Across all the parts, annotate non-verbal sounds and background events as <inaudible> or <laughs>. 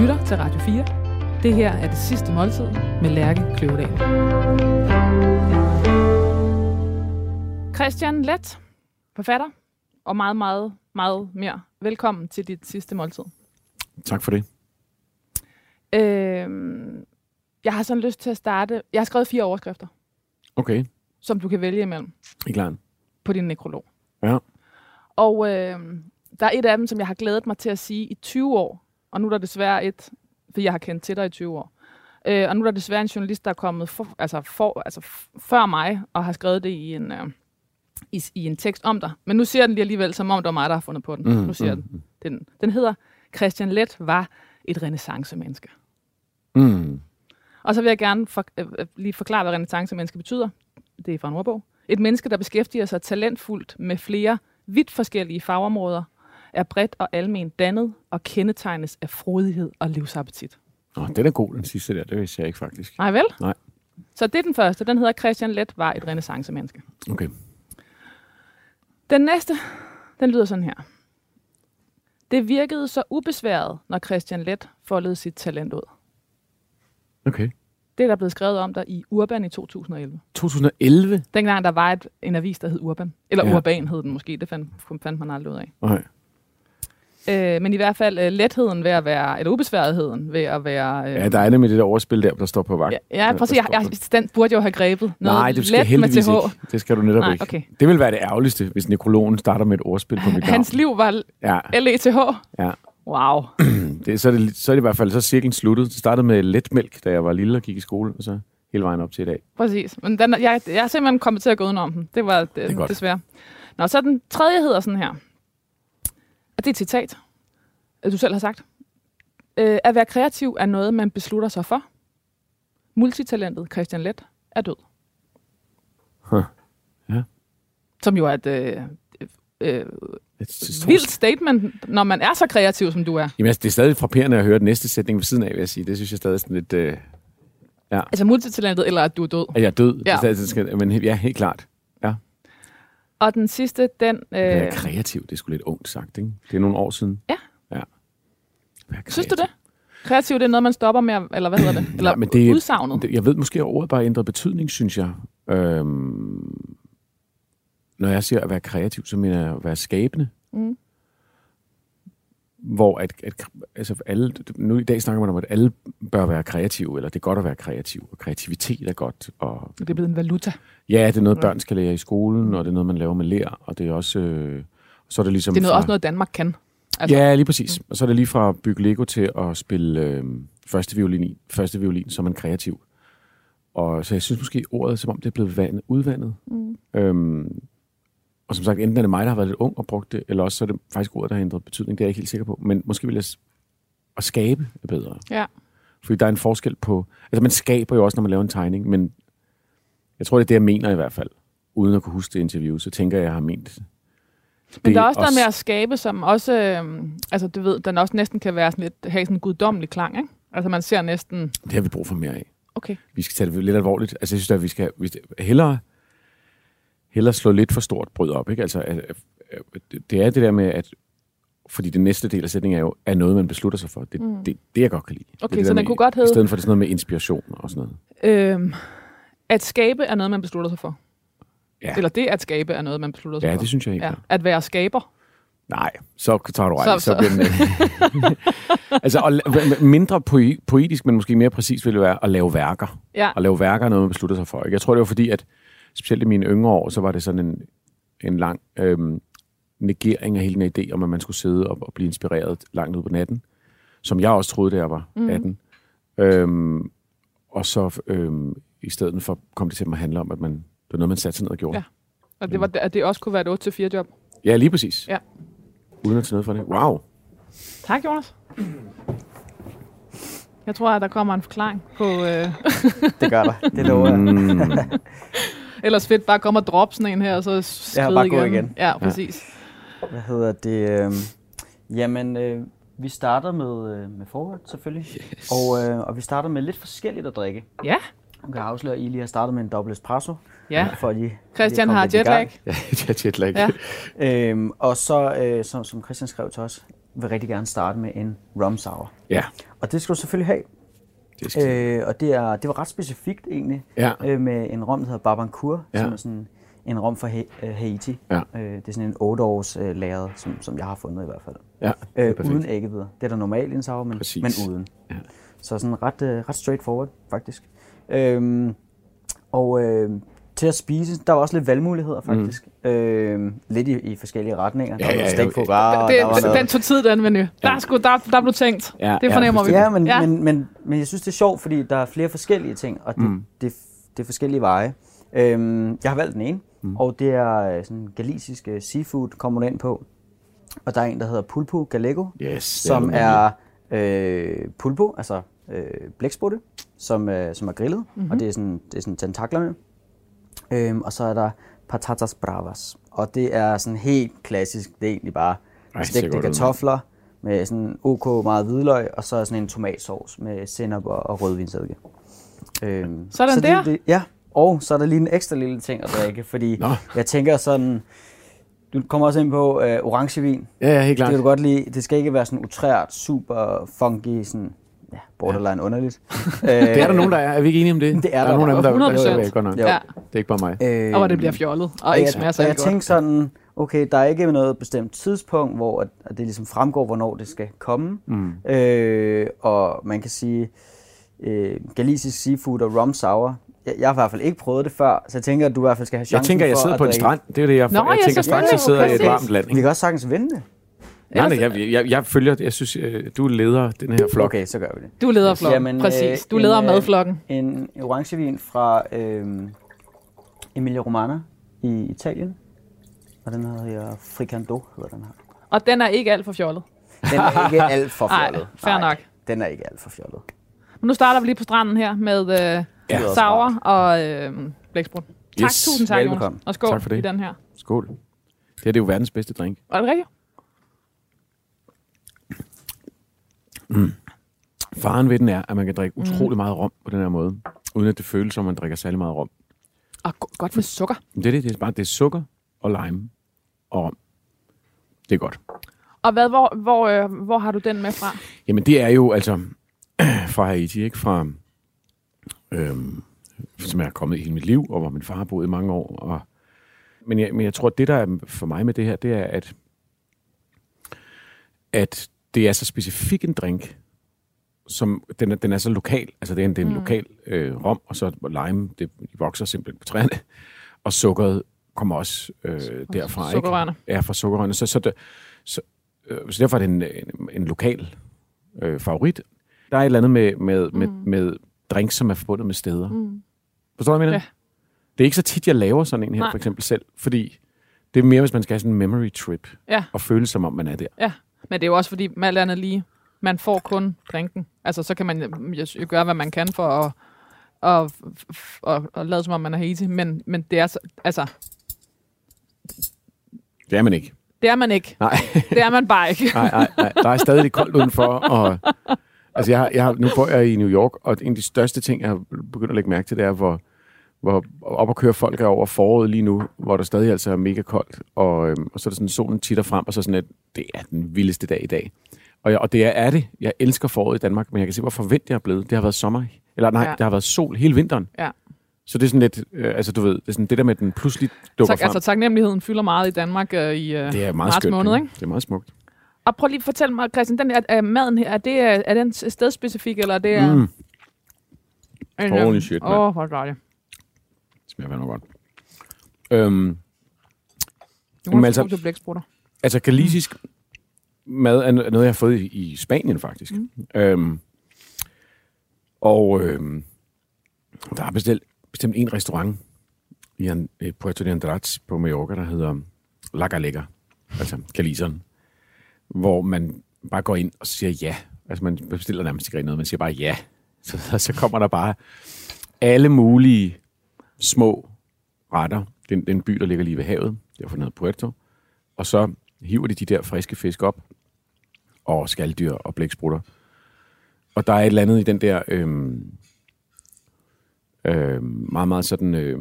lytter til Radio 4. Det her er det sidste måltid med Lærke Kløvedal. Christian Let, forfatter, og meget, meget, meget mere. Velkommen til dit sidste måltid. Tak for det. Øh, jeg har sådan lyst til at starte... Jeg har skrevet fire overskrifter, Okay, som du kan vælge imellem I er klar? på din nekrolog. Ja. Og øh, der er et af dem, som jeg har glædet mig til at sige i 20 år. Og nu er der desværre et, for jeg har kendt til dig i 20 år. Øh, og nu er der desværre en journalist, der er kommet for, altså for, altså før mig, og har skrevet det i en, øh, i, i en tekst om dig. Men nu siger den lige alligevel, som om det var mig, der har fundet på den. Mm, nu siger mm, den. den. Den hedder, Christian Let var et renaissancemenneske. Mm. Og så vil jeg gerne for, øh, øh, lige forklare, hvad renaissancemenneske betyder. Det er fra en ordbog. Et menneske, der beskæftiger sig talentfuldt med flere vidt forskellige fagområder, er bredt og almen dannet og kendetegnes af frodighed og livsappetit. Nå, den er god, den sidste der. Det vidste jeg ikke faktisk. Nej vel? Nej. Så det er den første. Den hedder Christian Let var et renaissancemenneske. Okay. Den næste, den lyder sådan her. Det virkede så ubesværet, når Christian Let foldede sit talent ud. Okay. Det er der blevet skrevet om der i Urban i 2011. 2011? Dengang der var et, en avis, der hed Urban. Eller Ja. Urban hed den måske, det fandt, fandt man aldrig ud af. Nej. Øh, men i hvert fald øh, letheden ved at være, eller ubesværetheden ved at være... Øh, Ja, der er nemlig det der overspil der, der står på vagt. ja, ja, præcis. Jeg, jeg, den burde jo have grebet. Noget Nej, det skal let heldigvis med TH. ikke. Det skal du netop Nej, ikke. okay. Det vil være det ærgerligste, hvis nekrologen starter med et ordspil på mit navn. Hans liv var Ja, L-E-T-H. ja. Wow. <clears throat> Det, så, er det, så er det i hvert fald så cirklen sluttet. Det startede med letmælk, da jeg var lille og gik i skole, og så hele vejen op til i dag. Præcis. Men den, jeg, jeg er simpelthen kommet til at gå udenom den. Det var det, er godt. desværre. Nå, så den tredje hedder sådan her. Og det er et citat, øh, du selv har sagt. Øh, at være kreativ er noget, man beslutter sig for. Multitalentet Christian Let er død. Huh. Ja. Som jo er et øh, øh, det, vildt statement, når man er så kreativ, som du er. Jamen, altså, det er stadig frapperende at høre den næste sætning ved siden af, vil jeg sige. Det synes jeg stadig er sådan lidt... Øh, Altså multitalentet, eller at du er død. at jeg er død. Ja. Det er stadig, men ja, helt klart. Og den sidste, den... Øh, er kreativ, det er sgu lidt ungt sagt, ikke? Det er nogle år siden. Ja. ja. Vær synes du det? Kreativ, det er noget, man stopper med, eller hvad hedder det? Eller Nej, men det- udsagnet. Det- Jeg ved måske, at ordet bare ændret betydning, synes jeg. Øhm, når jeg siger at være kreativ, så mener jeg at være skabende. Mm. Hvor at, at altså alle, nu i dag snakker man om, at alle bør være kreative, eller det er godt at være kreativ, og kreativitet er godt. Og Det er blevet en valuta. Ja, det er noget, børn skal lære i skolen, og det er noget, man laver med lær, og det er også... Øh, så er det ligesom Det er noget, fra, også noget, Danmark kan. Altså, ja, lige præcis. Og så er det lige fra at bygge Lego til at spille øh, første, violin, i- første violin som en kreativ. Og så jeg synes måske, ordet som om det er blevet vandet, udvandet. Mm. Øhm, og som sagt, enten er det mig, der har været lidt ung og brugt det, eller også så er det faktisk ordet, der har ændret betydning. Det er jeg ikke helt sikker på. Men måske vil jeg... At skabe er bedre. Ja. Fordi der er en forskel på... Altså, man skaber jo også, når man laver en tegning, men jeg tror, det er det, jeg mener i hvert fald. Uden at kunne huske det interview, så tænker jeg, jeg har ment Men der er også noget med at skabe, som også, øhm, altså du ved, den også næsten kan være sådan lidt, have sådan en guddommelig klang, ikke? Altså man ser næsten, Det har vi brug for mere af. okay, vi skal tage det lidt alvorligt. Altså, jeg synes, at vi skal, vi hellere, hellere slå lidt for stort brød op. Ikke? Altså, at, det er det der med, at fordi den næste del af sætningen er jo er noget, man beslutter sig for. Det, Mm. det, det jeg godt kan lide. det Okay, det så der den med, kunne godt I hedde- stedet for det sådan noget med inspiration og sådan noget. øhm, at skabe er noget, man beslutter sig for. Ja, Eller det at skabe er noget, man beslutter sig ja for. det synes jeg helt ja. ja. At være skaber. Nej, så tager du ret. Så- Så, bliver den, <laughs> altså, og, mindre poe- poetisk, men måske mere præcis vil det være at lave værker. Ja, At lave værker er noget, man beslutter sig for. Ikke? Jeg tror, det var fordi, at specielt i mine yngre år, så var det sådan en, en lang øhm, negering af hele den idé om, at man skulle sidde og, og blive inspireret langt ud på natten, som jeg også troede, da jeg var Mhm. 18. Øhm, og så øhm, i stedet for kom det til at handle om, at man, det var noget, man satte sig ned og gjorde. Ja. og det, var, at det også kunne være et 8-4 job. Ja, lige præcis. Ja. Uden at tage noget for det. Wow. Tak, Jonas. Jeg tror, at der kommer en forklaring på... Øh, <laughs> Det gør der. Det lover jeg. Mm. ellers fedt, bare komme og droppe sådan en her, og så skride bare gå igen. Ja, præcis. Hvad hedder det? Øh, jamen, øh, vi starter med, øh, med forret, selvfølgelig. Yes. Og, øh, og vi starter med lidt forskelligt at drikke. Ja, Du kan afsløre, at I lige har startet med en dobbelt espresso. ja. For I, Christian har jetlag. ja, <laughs> jeg jetlag. Ja. Øhm, og så, øh, som, som Christian skrev til os, vil rigtig gerne starte med en rum sour. Ja, Og det skal du selvfølgelig have. det skal øh, og det, er, det var ret specifikt egentlig, Ja. øh, med en rom, der hedder Barbancourt, Ja. som er sådan en rom fra ha- øh, Haiti. Ja. Øh, det er sådan en 8 års øh, lagret, som, som jeg har fundet i hvert fald. Ja, det er Øh, uden æggehvider. Det er der normalt i en sour, men, Præcis. men uden. Ja. Så sådan ret, øh, ret straightforward, faktisk. Øhm, og øh, til at spise, der var også lidt valgmuligheder, faktisk. Mm. Øh, lidt i, i forskellige retninger. Ja, der var ja, ja. steak på gras, det, der var den, noget... den tog tid, den menu. Der, er sgu, der, der blev tænkt. Ja, det ja, fornemmer vi. Ja, men, Ja. ja. Men, men, men jeg synes, det er sjovt, fordi der er flere forskellige ting, og det, mm. det, det er forskellige veje. Øhm, jeg har valgt den ene, mm. og det er øh, sådan galisisk øh, seafood, kommer den ind på. Og der er en, der hedder Pulpo Gallego, Yes, er som du er øh, pulpo, altså øh, blæksprutte, som, øh, som er grillet, mm-hmm. og det er sådan, det er sådan tentaklerne. Øhm, og så er der patatas bravas, og det er sådan helt klassisk, det er egentlig bare Ej, det stegte godt ud, kartofler med sådan ok meget hvidløg, og så sådan en tomatsauce med sennep og, og rødvinsedike. Øhm, Sådan så der. Det, det, ja, og så er der lige en ekstra lille ting at drikke, fordi Nå. jeg tænker sådan, du kommer også ind på øh, orangevin, Ja, ja, helt det klart. kan du godt lide. Det skal ikke være sådan utrært, super funky, sådan, ja, borderline underligt. øh, Det er der nogen, der er. Er vi ikke enige om det? Det er der. der er nogen af dem, der, 100%. der, der, der godt nok. Jo. Ja. Det er ikke bare mig. øh, Og hvor det bliver fjollet, og og ikke jeg, smager særlig jeg tænkte sådan, okay, der er ikke noget bestemt tidspunkt, hvor at, at det ligesom fremgår, hvornår det skal komme. Mm. Øh, og man kan sige, øh, galisisk seafood og rum sour, jeg, jeg har i hvert fald ikke prøvet det før, så jeg tænker, at du i hvert fald skal have Jeg chancen tænker, jeg for sidder at på en strand. Det er det, jeg, Nå, jeg ja, tænker straks, jeg sidder i et varmt land. Vi Ikke? kan også sagtens det. Nej, nej, jeg, jeg, jeg følger, jeg synes, øh, du er leder den her flok. Okay, så gør vi det. Du leder flokken, Jamen, præcis. øh, Du en, leder øh, madflokken. En orangevin fra øh, Emilia Romagna i Italien. Og den hedder Fricando, hedder den her. Og den er ikke alt for fjollet. Den er ikke alt for <laughs> Ej, fjollet. fair nok. Den er ikke alt for fjollet. Men nu starter vi lige på stranden her med øh, ja. sauer og øh, blæksprut. Tak, Yes. tusind tak, Jonas. Og skål Tak for det. i den her. Skål. Det her det er jo verdens bedste drink. Var det rigtigt? Faren ved den er, at man kan drikke utrolig meget rom på den her måde, uden at det føles som, man drikker særlig meget rom. Og go- godt med sukker. Det er det, det er bare det er sukker og lime og rom. Det er godt. Og hvad, hvor, hvor, øh, hvor har du den med fra? Jamen det er jo altså <clears throat> fra Haiti, ikke? Fra, øhm, som jeg er kommet i hele mit liv, og hvor min far har boet i mange år. Og, men, jeg, men jeg tror, det der er for mig med det her, det er, at, at det er så specifik en drink, som den er, den er så lokal. Altså det er en, det er en mm. lokal øh, rom, og så lime, det de vokser simpelthen på træerne. <laughs> Og sukkeret kommer også øh, derfra. sukkerrørene. Ikke? Ja, fra sukkerrørene. Så, så, det, så, øh, så derfor er det en, en, en lokal øh, favorit. Der er et eller andet med, med, med, Mm. med drinks, som er forbundet med steder. Mm. Forstår du, hvad jeg mener? Ja. Det er ikke så tit, jeg laver sådan en her, Nej. for eksempel selv, fordi det er mere, hvis man skal have sådan en memory trip, Ja, og føle som om, man er der. ja. Men det er jo også fordi, med alt andet lige, man får kun drinken. Altså, så kan man jo- jo gøre, hvad man kan for at, at, at, at lade som om, man er Haiti. Men, men det er så, altså, Det er man ikke. det er man ikke. Nej, <laughs> Det er man bare ikke. nej, nej, nej. Der er stadig lidt koldt udenfor, og altså jeg, har, jeg har, nu bor jeg i New York, og en af de største ting, jeg har begyndt at lægge mærke til, det er, hvor, hvor op at køre folk er over foråret lige nu, hvor der stadig altså er mega koldt, og, øhm, og så er der sådan, solen titter frem, og så sådan, at det er den vildeste dag i dag. Og, jeg, og det er, er det. Jeg elsker foråret i Danmark, men jeg kan se, hvor forventet jeg er blevet. Det har været sommer, eller nej, Ja. det har været sol hele vinteren. Ja. Så det er sådan lidt, øh, altså du ved, det er sådan det der med, at den pludselig dukker Tak, frem. altså, taknemmeligheden fylder meget i Danmark øh, i øh, det er meget marts skønt. måned, ikke? Det er meget smukt. Og prøv lige at fortælle mig, Christian, den er, er maden her, er, det, øh, er den stedspecifik, eller er det er... Mm. en, Holy øh, shit, mand. Åh, hvor dejligt. Det smager fandme godt. Øhm, må altså- til blæksprutter. altså galisisk mad er noget, jeg har fået i, i Spanien faktisk. Mm. Øhm, og øhm, der er bestemt, bestemt en restaurant i en, Puerto de Andrats på Mallorca, der hedder La Galega, altså galiseren, hvor man bare går ind og siger ja. Altså man bestiller nærmest ikke noget, man siger bare ja. <laughs> Så, så kommer der bare alle mulige små retter. Det er det er en by, der ligger lige ved havet. Derfor den hedder Puerto. Og så hiver de de der friske fisk op, og skalddyr og blæksprutter. Og der er et eller andet i den der øh, øh, meget, meget sådan øh,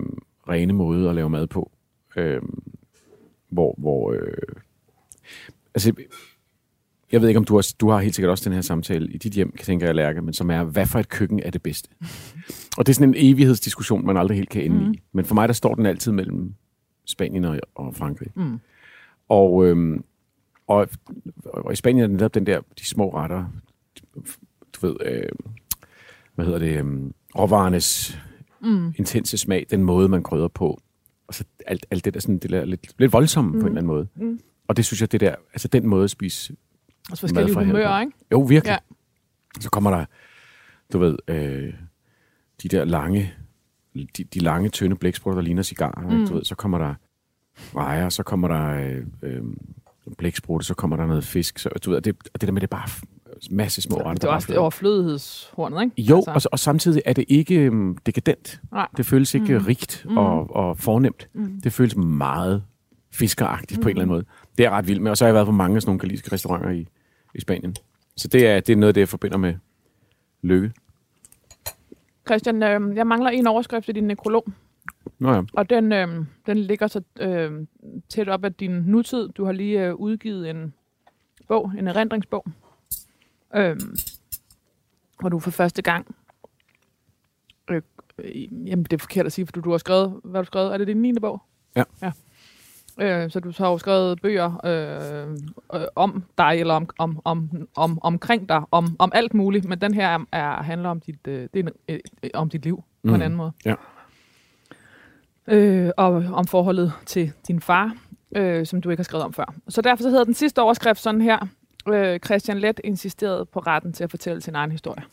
rene måde at lave mad på. øh, hvor, hvor øh, altså, jeg ved ikke, om du har, du har helt sikkert også den her samtale i dit hjem, tænker jeg, Lærke, men som er, hvad for et køkken er det bedste? <laughs> og det er sådan en evighedsdiskussion, man aldrig helt kan ende mm. i. Men for mig, der står den altid mellem Spanien og, og Frankrig. Mm. Og, øhm, og, og i Spanien er det netop den der, de små retter, du ved, øh, hvad hedder det, øh, råvarernes mm. intense smag, den måde, man krydder på. Og så alt, alt det der sådan, det der lidt, lidt voldsomme mm. på en eller anden måde. Mm. Og det synes jeg, det der, altså den måde at spise Også forskellige humører, ikke? Jo, virkelig. Ja. Så kommer der, du ved, øh, de der lange, de, de lange, tynde blæksprutter, der ligner cigarer. Mm. Du ved, så kommer der rejer, så kommer der øh, øh, blæksprutte, så kommer der noget fisk. Så, du ved, det, det der med, det er bare masse små retter. Det er også overflødighedshornet, ikke? Jo, altså. og, og samtidig er det ikke um, dekadent. Nej. Det føles ikke mm. rigt mm. Og, og fornemt. Mm. Det føles meget fiskeragtigt mm. på en eller anden mm. måde. Det er ret vildt med, og så har jeg været på mange af sådan nogle galisiske restauranter i, i Spanien. Så det er, det er noget, det jeg forbinder med lykke. Christian, øh, jeg mangler en overskrift i din nekrolog. Nå ja. Og den, øh, den ligger så øh, tæt op af din nutid. Du har lige øh, udgivet en bog, en erindringsbog, øh, hvor du for første gang... Øh, jamen, det er forkert at sige, for du, du har skrevet... Hvad har du skrevet? Er det din 9. bog? Ja. ja. Øh, så du har jo skrevet bøger øh, øh, om dig, eller om, om, om, om, omkring dig, om, om alt muligt, men den her er, er, handler om dit, øh, det er, øh, om dit liv mm. på en anden måde. Ja. Øh, og om forholdet til din far, øh, som du ikke har skrevet om før. Så derfor så hedder den sidste overskrift sådan her. Øh, Christian Let insisterede på retten til at fortælle sin egen historie.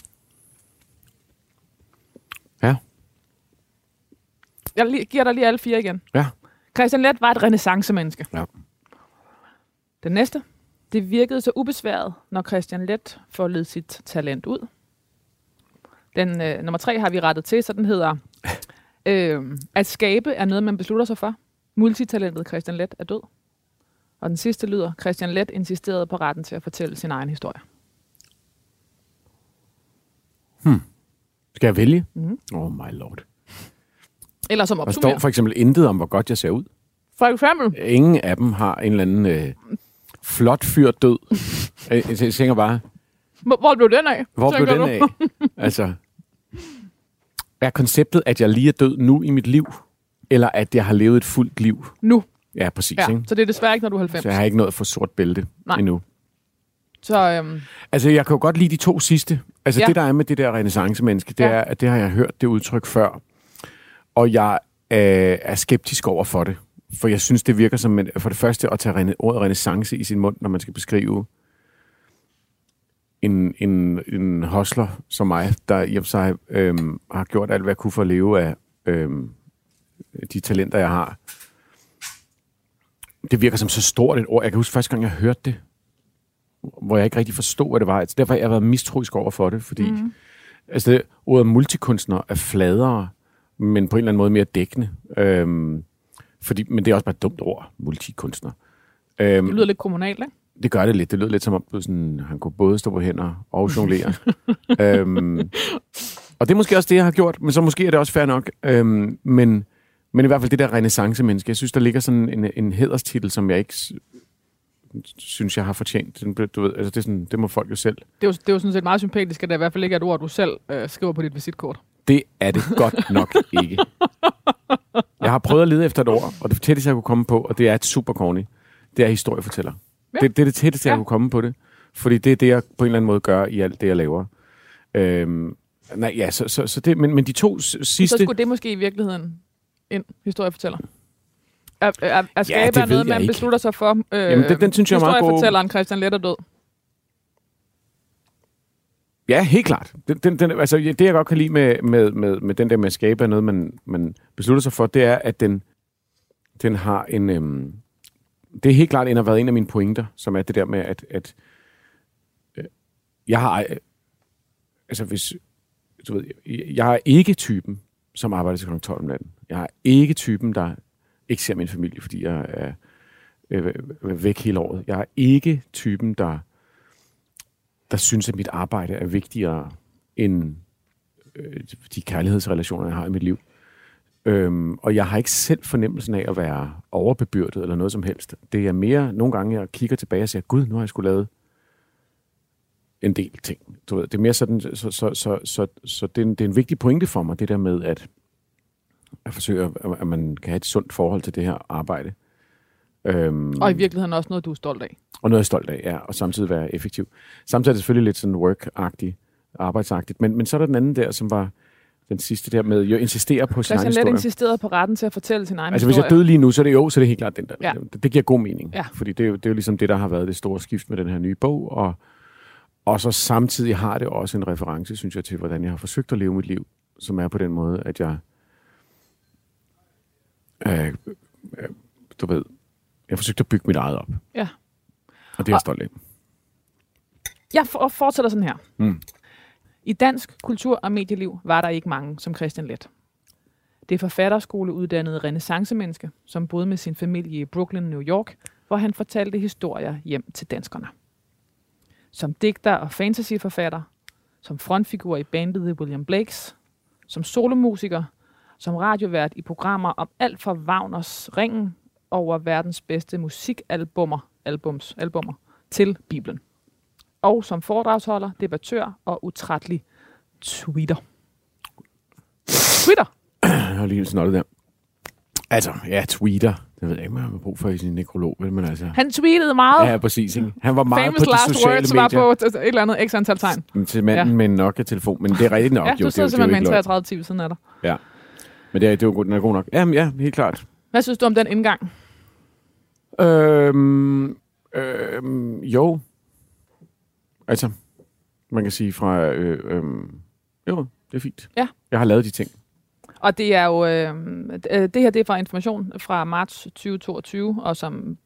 Ja. Jeg giver dig lige alle fire igen. Ja. Christian Let var et renaissancemenneske. Ja. Den næste. Det virkede så ubesværet, når Christian Let får ledt sit talent ud. Den øh, nummer tre har vi rettet til, så den hedder <laughs> øh, At skabe er noget, man beslutter sig for. Multitalentet Christian Let er død. Og den sidste lyder, Christian Let insisterede på retten til at fortælle sin egen historie. Hmm. Skal jeg vælge? Mm. Oh my lord. Eller som opsummerer. Der står for eksempel intet om, hvor godt jeg ser ud. For eksempel? Ingen af dem har en eller anden øh, flot fyr død. <laughs> jeg, jeg tænker bare... Hvor blev den af? Hvor blev den du? af? <laughs> altså, er konceptet, at jeg lige er død nu i mit liv, eller at jeg har levet et fuldt liv? Nu. Ja, præcis. Ja, ikke? så det er desværre ikke, når du er 90. Så jeg har ikke nået at få sort bælte Nej. endnu. Så, øhm... Altså, jeg kan jo godt lide de to sidste. Altså, ja. det der er med det der renaissance-menneske, det ja. er, at det har jeg hørt det udtryk før. Og jeg øh, er skeptisk over for det. For jeg synes, det virker som, en, for det første, at tage rene, ordet renaissance i sin mund, når man skal beskrive en, en, en hostler som mig, der i og sig øh, har gjort alt, hvad jeg kunne for at leve af øh, de talenter, jeg har. Det virker som så stort et ord. Jeg kan huske første gang, jeg hørte det, hvor jeg ikke rigtig forstod, hvad det var. Altså, derfor har jeg været mistroisk over for det, fordi mm. altså, det, ordet multikunstner er fladere, men på en eller anden måde mere dækkende. Øhm, fordi, men det er også bare et dumt ord, multikunstner. Øhm, det lyder lidt kommunalt, ikke? Det gør det lidt. Det lyder lidt som om, du sådan, han kunne både stå på hænder og jonglere. <laughs> øhm, og det er måske også det, jeg har gjort, men så måske er det også fair nok. Øhm, men, men i hvert fald det der renaissance-menneske. Jeg synes, der ligger sådan en, en hederstitel, som jeg ikke synes, jeg har fortjent. Du ved, altså det, er sådan, det må folk jo selv. Det er jo, det er jo sådan set meget sympatisk, at det i hvert fald ikke er et ord, du selv øh, skriver på dit visitkort. Det er det godt nok ikke. Jeg har prøvet at lede efter et ord, og det tætteste, jeg kunne komme på, og det er et super corny, det er historiefortæller. Ja. Det, det er det tætteste, jeg ja. kunne komme på det. Fordi det er det, jeg på en eller anden måde gør i alt det, jeg laver. Øhm, nej, ja, så, så, så det, men, men de to sidste... Så skulle det måske i virkeligheden en historiefortæller? At, at, at skabe ja, noget, man ikke. beslutter sig for. Øh, Jamen, den, den synes jeg er meget god. Historiefortælleren Christian Let er død. Ja, helt klart. Den, den, den, altså, det, jeg godt kan lide med, med, med, med den der med at skabe noget, man, man beslutter sig for, det er, at den, den har en... Øhm, det er helt klart en har været en af mine pointer, som er det der med, at, at øh, jeg har... Øh, altså, hvis... Du ved, jeg er ikke typen, som arbejder til kl. 12 om natten. Jeg er ikke typen, der ikke ser min familie, fordi jeg er øh, væk hele året. Jeg er ikke typen, der der synes, at mit arbejde er vigtigere end øh, de kærlighedsrelationer, jeg har i mit liv. Øhm, og jeg har ikke selv fornemmelsen af at være overbebyrdet eller noget som helst. Det er mere nogle gange, jeg kigger tilbage og siger, gud, nu har jeg skulle lavet en del ting. Du ved, det er mere sådan, så, så, så, så, så, så det, er en, det er en vigtig pointe for mig, det der med, at, jeg forsøger, at man kan have et sundt forhold til det her arbejde. Øhm, Og i virkeligheden også noget, du er stolt af. og noget jeg er stolt af, ja, og samtidig være effektiv. Samtidig er det selvfølgelig lidt sådan work-agtigt, arbejdsagtigt, men, men så er der den anden der, som var den sidste der med, jo insistere på sin egen Christian historie. insisterede på retten til at fortælle sin egen Altså hvis historie. jeg døde lige nu, så er det jo, så er det helt klart den der. Ja. Det, det giver god mening. Ja. Fordi det er, jo, det er jo ligesom det, der har været det store skift med den her nye bog. Og, og så samtidig har det også en reference, synes jeg, til, hvordan jeg har forsøgt at leve mit liv, som er på den måde, at jeg, øh, øh, du ved, jeg har forsøgt at bygge mit eget op. Ja. Og det er jeg stolt af. Jeg for- fortsætter sådan her. Mm. I dansk kultur- og medieliv var der ikke mange som Christian Let. Det er forfatterskoleuddannede renaissancemenneske, som boede med sin familie i Brooklyn, New York, hvor han fortalte historier hjem til danskerne. Som digter og fantasyforfatter, som frontfigur i bandet The William Blakes, som solomusiker, som radiovært i programmer om alt fra Wagners Ringen over verdens bedste musikalbummer, albums, albummer til Bibelen og som foredragsholder, debattør og utrættelig tweeter. Twitter? Jeg har lige snottet der. Altså, ja, tweeter. Det ved jeg ikke, man har brug for i sin nekrolog, vel? Men altså, Han tweetede meget. ja, præcis. Ikke? Han var meget Famous på de last sociale words medier. var på et eller andet x antal tegn. Men til manden Ja. med en Nokia-telefon. Men det er rigtigt nok. Ja, jo, du det, sidder er jo- det jo simpelthen med en ikke løgn. 33 timer siden af dig. Ja. Men det er, det er jo er god nok. Jamen ja, helt klart. Hvad synes du om den indgang? Øhm, øhm, jo. Altså, man kan sige fra... Øh, øhm, jo, det er fint. Ja. Jeg har lavet de ting. Og det er jo, øh, øh, det her det er fra information fra marts 2022, og som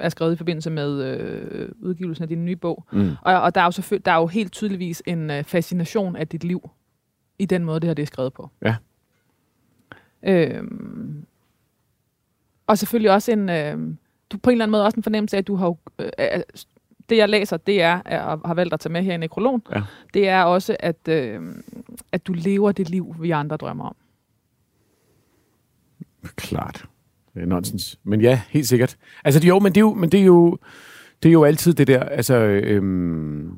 er skrevet i forbindelse med øh, udgivelsen af din nye bog. Mm. Og, og der er jo selvfølgelig, der er jo helt tydeligvis en øh, fascination af dit liv i den måde, det her det er skrevet på. Ja. Øhm, og selvfølgelig også en, øh, du på en eller anden måde også en fornemmelse af, at du har øh, øh, det jeg læser, det er, og har valgt at tage med her i nekrologen, Ja. det er også, at, øh, at du lever det liv, vi andre drømmer om. Klart. Det er nonsens. Men ja, helt sikkert. Altså, jo, men det er jo, men det er jo, det er jo altid det der, altså, øhm,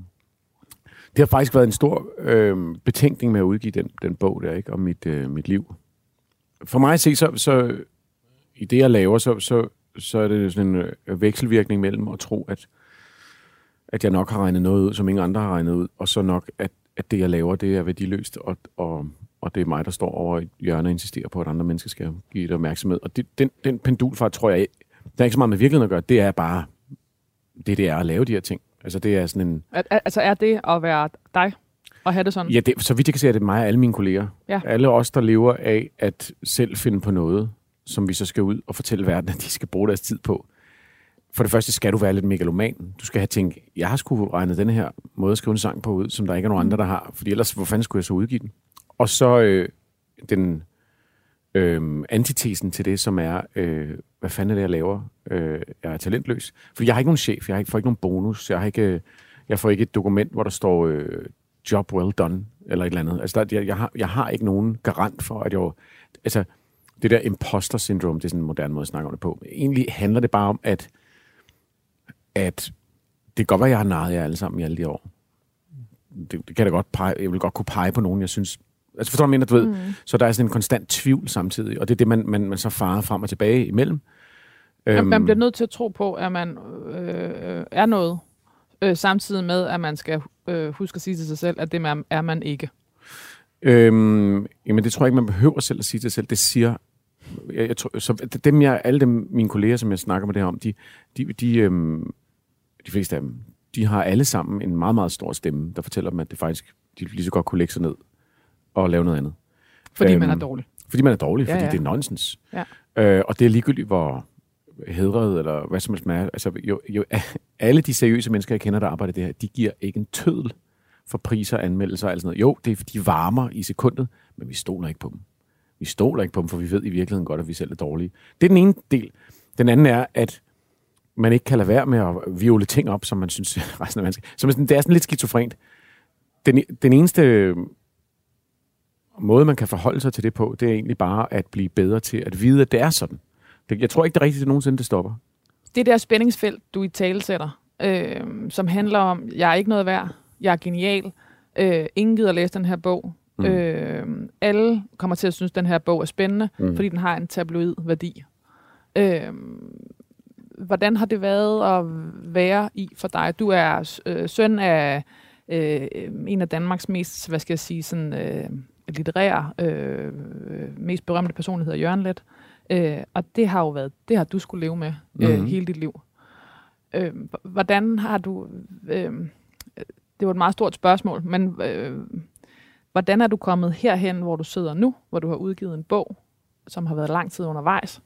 det har faktisk været en stor øhm, betænkning med at udgive den, den bog der, ikke, om mit, øh, mit liv. For mig at se, så, så i det, jeg laver, så, så, så er det sådan en øh, vekselvirkning mellem at tro, at, at jeg nok har regnet noget ud, som ingen andre har regnet ud, og så nok, at, at det, jeg laver, det er værdiløst, og, og, og det er mig, der står over i hjørnet og insisterer på, at andre mennesker skal give det opmærksomhed. Og det, den, den pendulfart, tror jeg, det er ikke så meget med virkeligheden at gøre, det er bare det, det er at lave de her ting. Altså, det er sådan en... Altså er det at være dig og have det sådan? Ja, det, så vidt jeg kan se, er det mig og alle mine kolleger. Ja. Alle os, der lever af at selv finde på noget, som vi så skal ud og fortælle verden, at de skal bruge deres tid på. For det første skal du være lidt megaloman. Du skal have tænkt, jeg har sgu regnet den her måde at skrive en sang på ud, som der ikke er nogen andre, der har. Fordi ellers, hvor fanden skulle jeg så udgive den? Og så øh, den øh, antitesen til det, som er, øh, hvad fanden er det, jeg laver? Øh, jeg er talentløs. Fordi jeg har ikke nogen chef, jeg har ikke, får ikke nogen bonus, jeg, har ikke, jeg får ikke et dokument, hvor der står øh, job well done, eller et eller andet. Altså, der, jeg, jeg, har, jeg har ikke nogen garant for, at jeg... Altså, det der imposter syndrome, det er sådan en moderne måde at snakke om det på. Egentlig handler det bare om, at, at det kan godt være, at jeg har narret jer alle sammen i alle de år. Det, det kan da godt pege, jeg vil godt kunne pege på nogen, jeg synes... Altså forstår du, mener, du ved? Mm. Så der er sådan en konstant tvivl samtidig, og det er det, man, man, man så farer frem og tilbage imellem. Øhm. Man bliver nødt til at tro på, at man øh, er noget, øh, samtidig med, at man skal øh, huske at sige til sig selv, at det man- er man ikke. Øhm, jamen, det tror jeg ikke, man behøver selv at sige til sig selv. Det siger... Jeg, jeg tror, så dem, jeg, alle dem, mine kolleger, som jeg snakker med det her om, de, de, de, øhm, de fleste af dem, de har alle sammen en meget, meget stor stemme, der fortæller dem, at det faktisk, de lige så godt kunne lægge sig ned og lave noget andet. Fordi Øhm, man er dårlig. Fordi man er dårlig, Ja, fordi ja. det er nonsens. Ja. Øh, og det er ligegyldigt, hvor hedret eller hvad som helst man er. Altså, jo, jo, <laughs> alle de seriøse mennesker, jeg kender, der arbejder det her, de giver ikke en tødel for priser, anmeldelser og alt sådan noget. Jo, det er, de varmer i sekundet, men vi stoler ikke på dem. Vi stoler ikke på dem, for vi ved i virkeligheden godt, at vi selv er dårlige. Det er den ene del. Den anden er, at man ikke kan lade være med at viole ting op, som man synes <laughs> resten af mennesker. Så det er sådan lidt skizofrent. Den, den eneste måde, man kan forholde sig til det på, det er egentlig bare at blive bedre til at vide, at det er sådan. Jeg tror ikke, det er rigtigt, at nogensinde det stopper. Det der spændingsfelt, du i tale sætter, øh, som handler om, jeg er ikke noget værd, jeg er genial, øh, ingen gider læse den her bog. Mm. Øh, alle kommer til at synes, at den her bog er spændende, mm. fordi den har en tabloid værdi. Øh, hvordan har det været at være i for dig? Du er øh, søn af øh, en af Danmarks mest, hvad skal jeg sige, sådan, øh, litterære, øh, mest berømte personligheder, Jørgen Let. Øh, og det har jo været, det har du skulle leve med øh, mm-hmm. hele dit liv. Øh, hvordan har du, øh, det var et meget stort spørgsmål, men øh, hvordan er du kommet herhen, hvor du sidder nu, hvor du har udgivet en bog, som har været lang tid undervejs,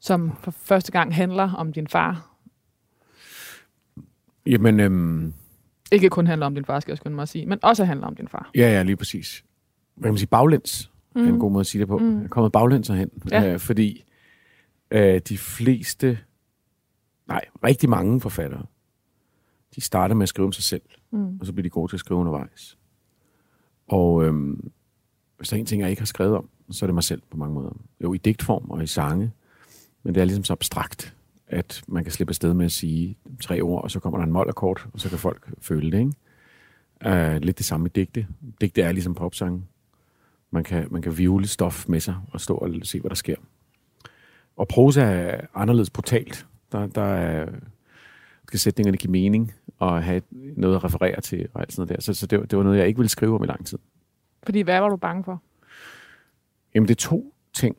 som for første gang handler om din far? Jamen, øhm, ikke kun handler om din far, skal jeg skynde mig at sige, men også handler om din far. Ja, ja, lige præcis. Hvad kan man sige? Baglæns mm. er en mm. god måde at sige det på. Mm. Jeg er kommet baglæns hen, ja. øh, fordi øh, de fleste, nej, rigtig mange forfattere, de starter med at skrive om sig selv, mm. og så bliver de gode til at skrive undervejs. Og øh, hvis der er en ting, jeg ikke har skrevet om, så er det mig selv på mange måder. Jo, i digtform og i sange, men det er ligesom så abstrakt at man kan slippe afsted med at sige tre ord, og så kommer der en målerkort, og så kan folk føle det. Ikke? Uh, lidt det samme med digte. Digte er ligesom popsange. Man kan, man kan vivle stof med sig og stå og se, hvad der sker. Og prosa er anderledes brutalt. Der, der er, skal sætningerne give mening og have noget at referere til og alt sådan noget der. Så, så det, det var noget, jeg ikke ville skrive om i lang tid. Fordi hvad var du bange for? Jamen, det er to ting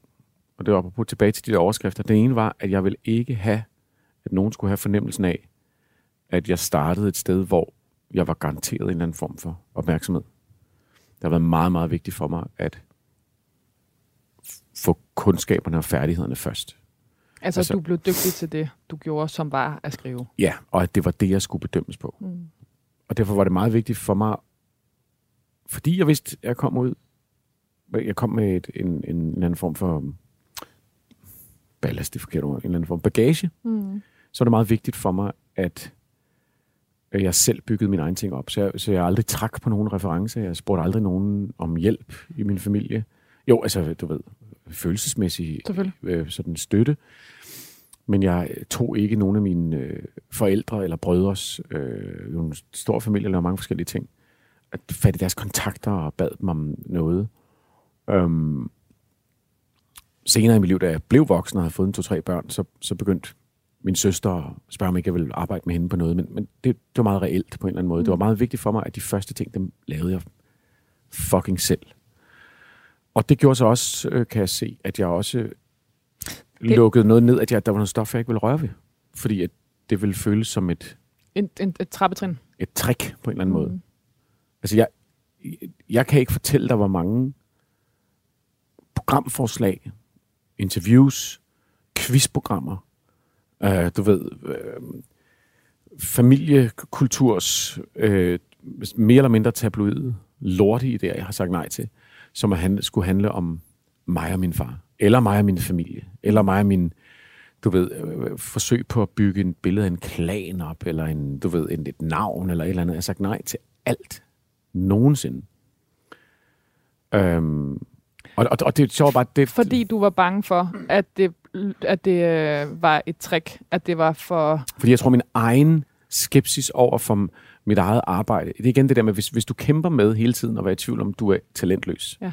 og det var på tilbage til de der overskrifter. Den ene var, at jeg ville ikke have, at nogen skulle have fornemmelsen af, at jeg startede et sted, hvor jeg var garanteret en eller anden form for opmærksomhed. Det har været meget, meget vigtigt for mig at få kundskaberne og færdighederne først. Altså, altså du blev dygtig til det, du gjorde, som var at skrive? Ja, og at det var det, jeg skulle bedømmes på. Mm. Og derfor var det meget vigtigt for mig, fordi jeg vidste, at jeg kom ud, jeg kom med et, en, en, en anden form for ballast, det er forkert ord, en eller anden form bagage, mm. så er det meget vigtigt for mig, at jeg selv byggede mine egne ting op. Så jeg, så jeg aldrig trak på nogen reference. Jeg spurgte aldrig nogen om hjælp i min familie. Jo, altså, du ved, følelsesmæssig øh, sådan støtte. Men jeg tog ikke nogen af mine øh, forældre eller brødres, øh, en stor familie, eller mange forskellige ting, at fatte deres kontakter og bad dem om noget. Øhm, senere i mit liv, da jeg blev voksen og havde fået en to-tre børn, så, så begyndte min søster at spørge, om jeg ikke ville arbejde med hende på noget. Men, men det, det var meget reelt på en eller anden måde. Mm. Det var meget vigtigt for mig, at de første ting, dem lavede jeg fucking selv. Og det gjorde så også, øh, kan jeg se, at jeg også det... lukkede noget ned, at jeg, der var noget stof, jeg ikke ville røre ved. Fordi at det ville føles som et... En, en, et trappetrin. Et trick på en eller anden mm. måde. Altså, jeg, jeg kan ikke fortælle dig, hvor mange programforslag, interviews, quizprogrammer, øh, du ved, øh, familiekulturs øh, mere eller mindre tabloide lorte idéer, jeg har sagt nej til, som at han, skulle handle om mig og min far, eller mig og min familie, eller mig og min, du ved, øh, forsøg på at bygge en billede af en klan op, eller en, du ved, en, et navn, eller et eller andet. Jeg har sagt nej til alt. Nogensinde. Øhm, og, og, og det så bare... Det... Fordi du var bange for, at det, at det øh, var et trick, at det var for... Fordi jeg tror, min egen skepsis over for mit eget arbejde, det er igen det der med, hvis, hvis du kæmper med hele tiden og være i tvivl om, du er talentløs, ja.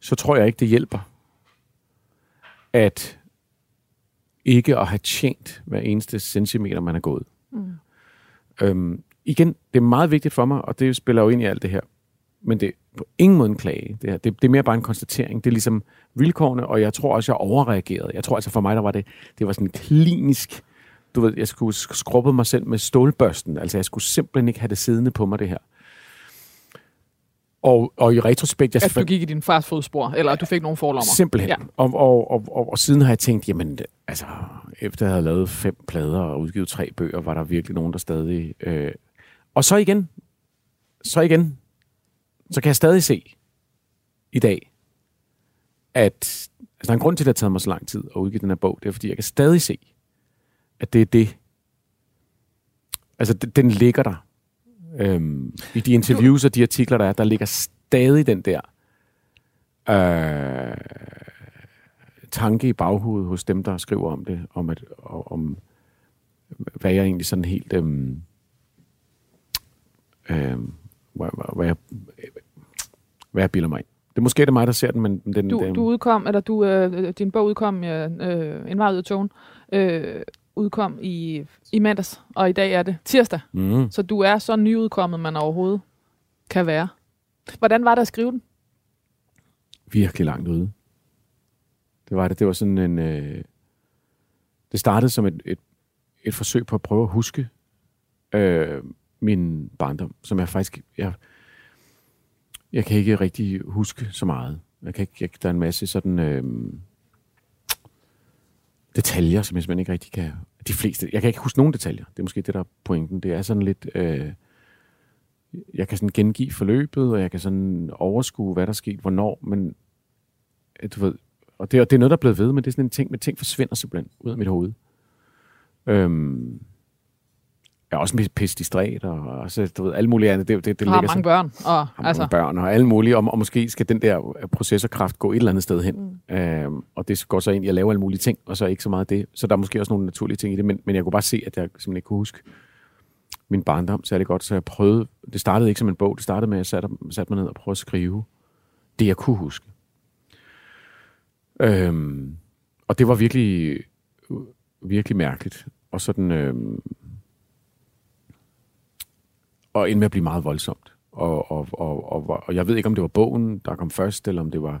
så tror jeg ikke, det hjælper at ikke at have tjent hver eneste centimeter, man har gået. Mm. Øhm, igen, det er meget vigtigt for mig, og det spiller jo ind i alt det her, men det er på ingen måde en klage. Det, her. Det, det er mere bare en konstatering. Det er ligesom vilkårene, og jeg tror også, jeg overreagerede. Jeg tror altså for mig, der var det, det var sådan klinisk, du ved, jeg skulle skrubbe mig selv med stålbørsten. Altså jeg skulle simpelthen ikke have det siddende på mig, det her. Og, og i retrospekt... Jeg at du gik i din fars fodspor, eller at du fik nogle forlommer. Simpelthen. Ja. Og, og, og, og, og siden har jeg tænkt, jamen, altså, efter jeg havde lavet fem plader og udgivet tre bøger, var der virkelig nogen, der stadig... Øh... Og så igen, så igen, så kan jeg stadig se i dag, at altså, der er en grund til, at det har taget mig så lang tid at udgive den her bog. Det er, fordi jeg kan stadig se, at det er det. Altså, den ligger der. Øhm, I de interviews og de artikler, der er, der ligger stadig den der øh, tanke i baghovedet hos dem, der skriver om det, om, at, om hvad jeg egentlig sådan helt... Øhm, øh, hvad, hvad, jeg, hvad jeg bilder mig ind. Det er måske det er mig, der ser den, men den... Du, den, du udkom, eller du, øh, din bog udkom, øh, En vej ud af togen, øh, udkom i, i mandags, og i dag er det tirsdag. mm, Så du er så nyudkommet, man overhovedet kan være. Hvordan var det at skrive den? virkelig langt ude. Det var det. Det var sådan en... Øh, det startede som et, et, et forsøg på at prøve at huske øh, min barndom, som jeg faktisk... Jeg, jeg kan ikke rigtig huske så meget. Jeg kan ikke, jeg, der er en masse sådan... Øh, detaljer, som jeg simpelthen ikke rigtig kan... De fleste... Jeg kan ikke huske nogen detaljer. Det er måske det, der er pointen. Det er sådan lidt... Øh, jeg kan sådan gengive forløbet, og jeg kan sådan overskue, hvad der skete, hvornår, men øh, du ved, og det, og det er noget, der er blevet ved, men det er sådan en ting, men ting forsvinder simpelthen ud af mit hoved. Øhm, jeg er også med pisse distræt, og, og så, du ved, alle mulige andre, det, det, det Du har mange børn, og har altså, mange børn og alle mulige, og, og måske skal den der øh, processorkraft gå et eller andet sted hen. Mm. Øhm, og det går så ind i at lave alle mulige ting, og så ikke så meget det. Så der er måske også nogle naturlige ting i det, men, men jeg kunne bare se, at jeg simpelthen ikke kunne huske min barndom særlig godt, så jeg prøvede, det startede ikke som en bog, det startede med, at jeg satte, satte mig ned og prøvede at skrive det, jeg kunne huske. Øhm, og det var virkelig, virkelig mærkeligt. Og sådan, øhm, og endte med at blive meget voldsomt. Og, og, og, og, og jeg ved ikke, om det var bogen, der kom først, eller om det var,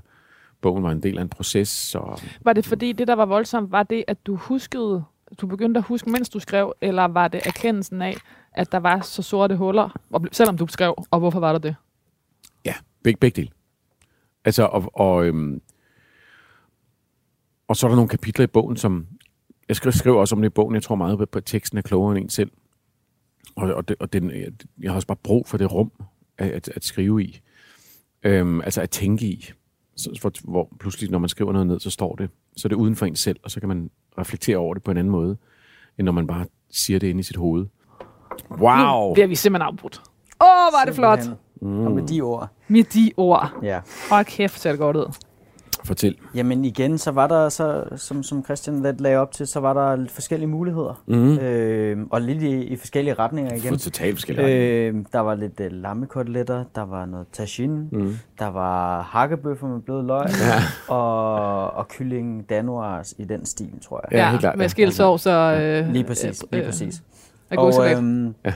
bogen var en del af en proces. Og, var det fordi det, der var voldsomt, var det, at du huskede, du begyndte at huske, mens du skrev, eller var det erkendelsen af, at der var så sorte huller, og selvom du skrev, og hvorfor var der det? Ja, begge, begge dele. Altså, og, og, øhm, og så er der nogle kapitler i bogen, som... Jeg skriver, også om det i bogen. Jeg tror meget på, på at teksten er klogere end en selv. Og, og, det, og den, jeg, jeg har også bare brug for det rum at, at, at skrive i. Øhm, altså at tænke i. Så, hvor, hvor pludselig, når man skriver noget ned, så står det. Så er det uden for en selv, og så kan man reflektere over det på en anden måde, end når man bare siger det inde i sit hoved. Wow! Nu bliver vi simpelthen afbrudt. Åh, oh, var det flot. Mm. Og med de ord. Med de ord. Ja. Hold kæft, ser det godt ud. Fortæl. Jamen igen, så var der, så, som, som Christian lidt lagde op til, så var der lidt forskellige muligheder. Mm. Øh, og lidt i, i forskellige retninger igen. For totalt forskellige Øh, der var lidt øh, lammekoteletter, der var noget tagine, Mm. der var hakkebøffer med blød løg, <laughs> Ja. og, og kylling danois i den stil, tror jeg. Ja, helt klart, Med ja. skilsovs og... Øh, Lige præcis, lige øh, præcis. agurksalat. øhm, Ja.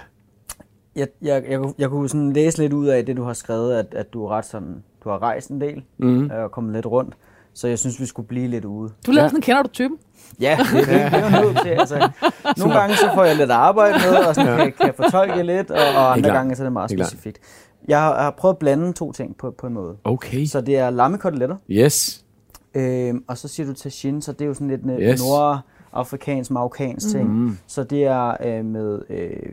jeg, jeg, jeg, kunne- jeg kunne sådan læse lidt ud af det, du har skrevet, at, at du er ret sådan, du har rejst en del Mm. øh, og kommet lidt rundt. Så jeg synes, vi skulle blive lidt ude. Du lavede Ja. sådan, kender du typen? Ja, det, det, det er jo nødt til. Altså, nogle gange så får jeg lidt arbejde med, og sådan kan, kan jeg fortolke lidt, og, og andre gange så er det meget specifikt. Jeg har, har prøvet at blande to ting på, på en måde. Okay. Så det er lammekoteletter, Yes. øhm, og så siger du tagine, så det er jo sådan lidt en Yes. yes. nordafrikansk, marokkansk ting. Mm. Så det er øh, med øh,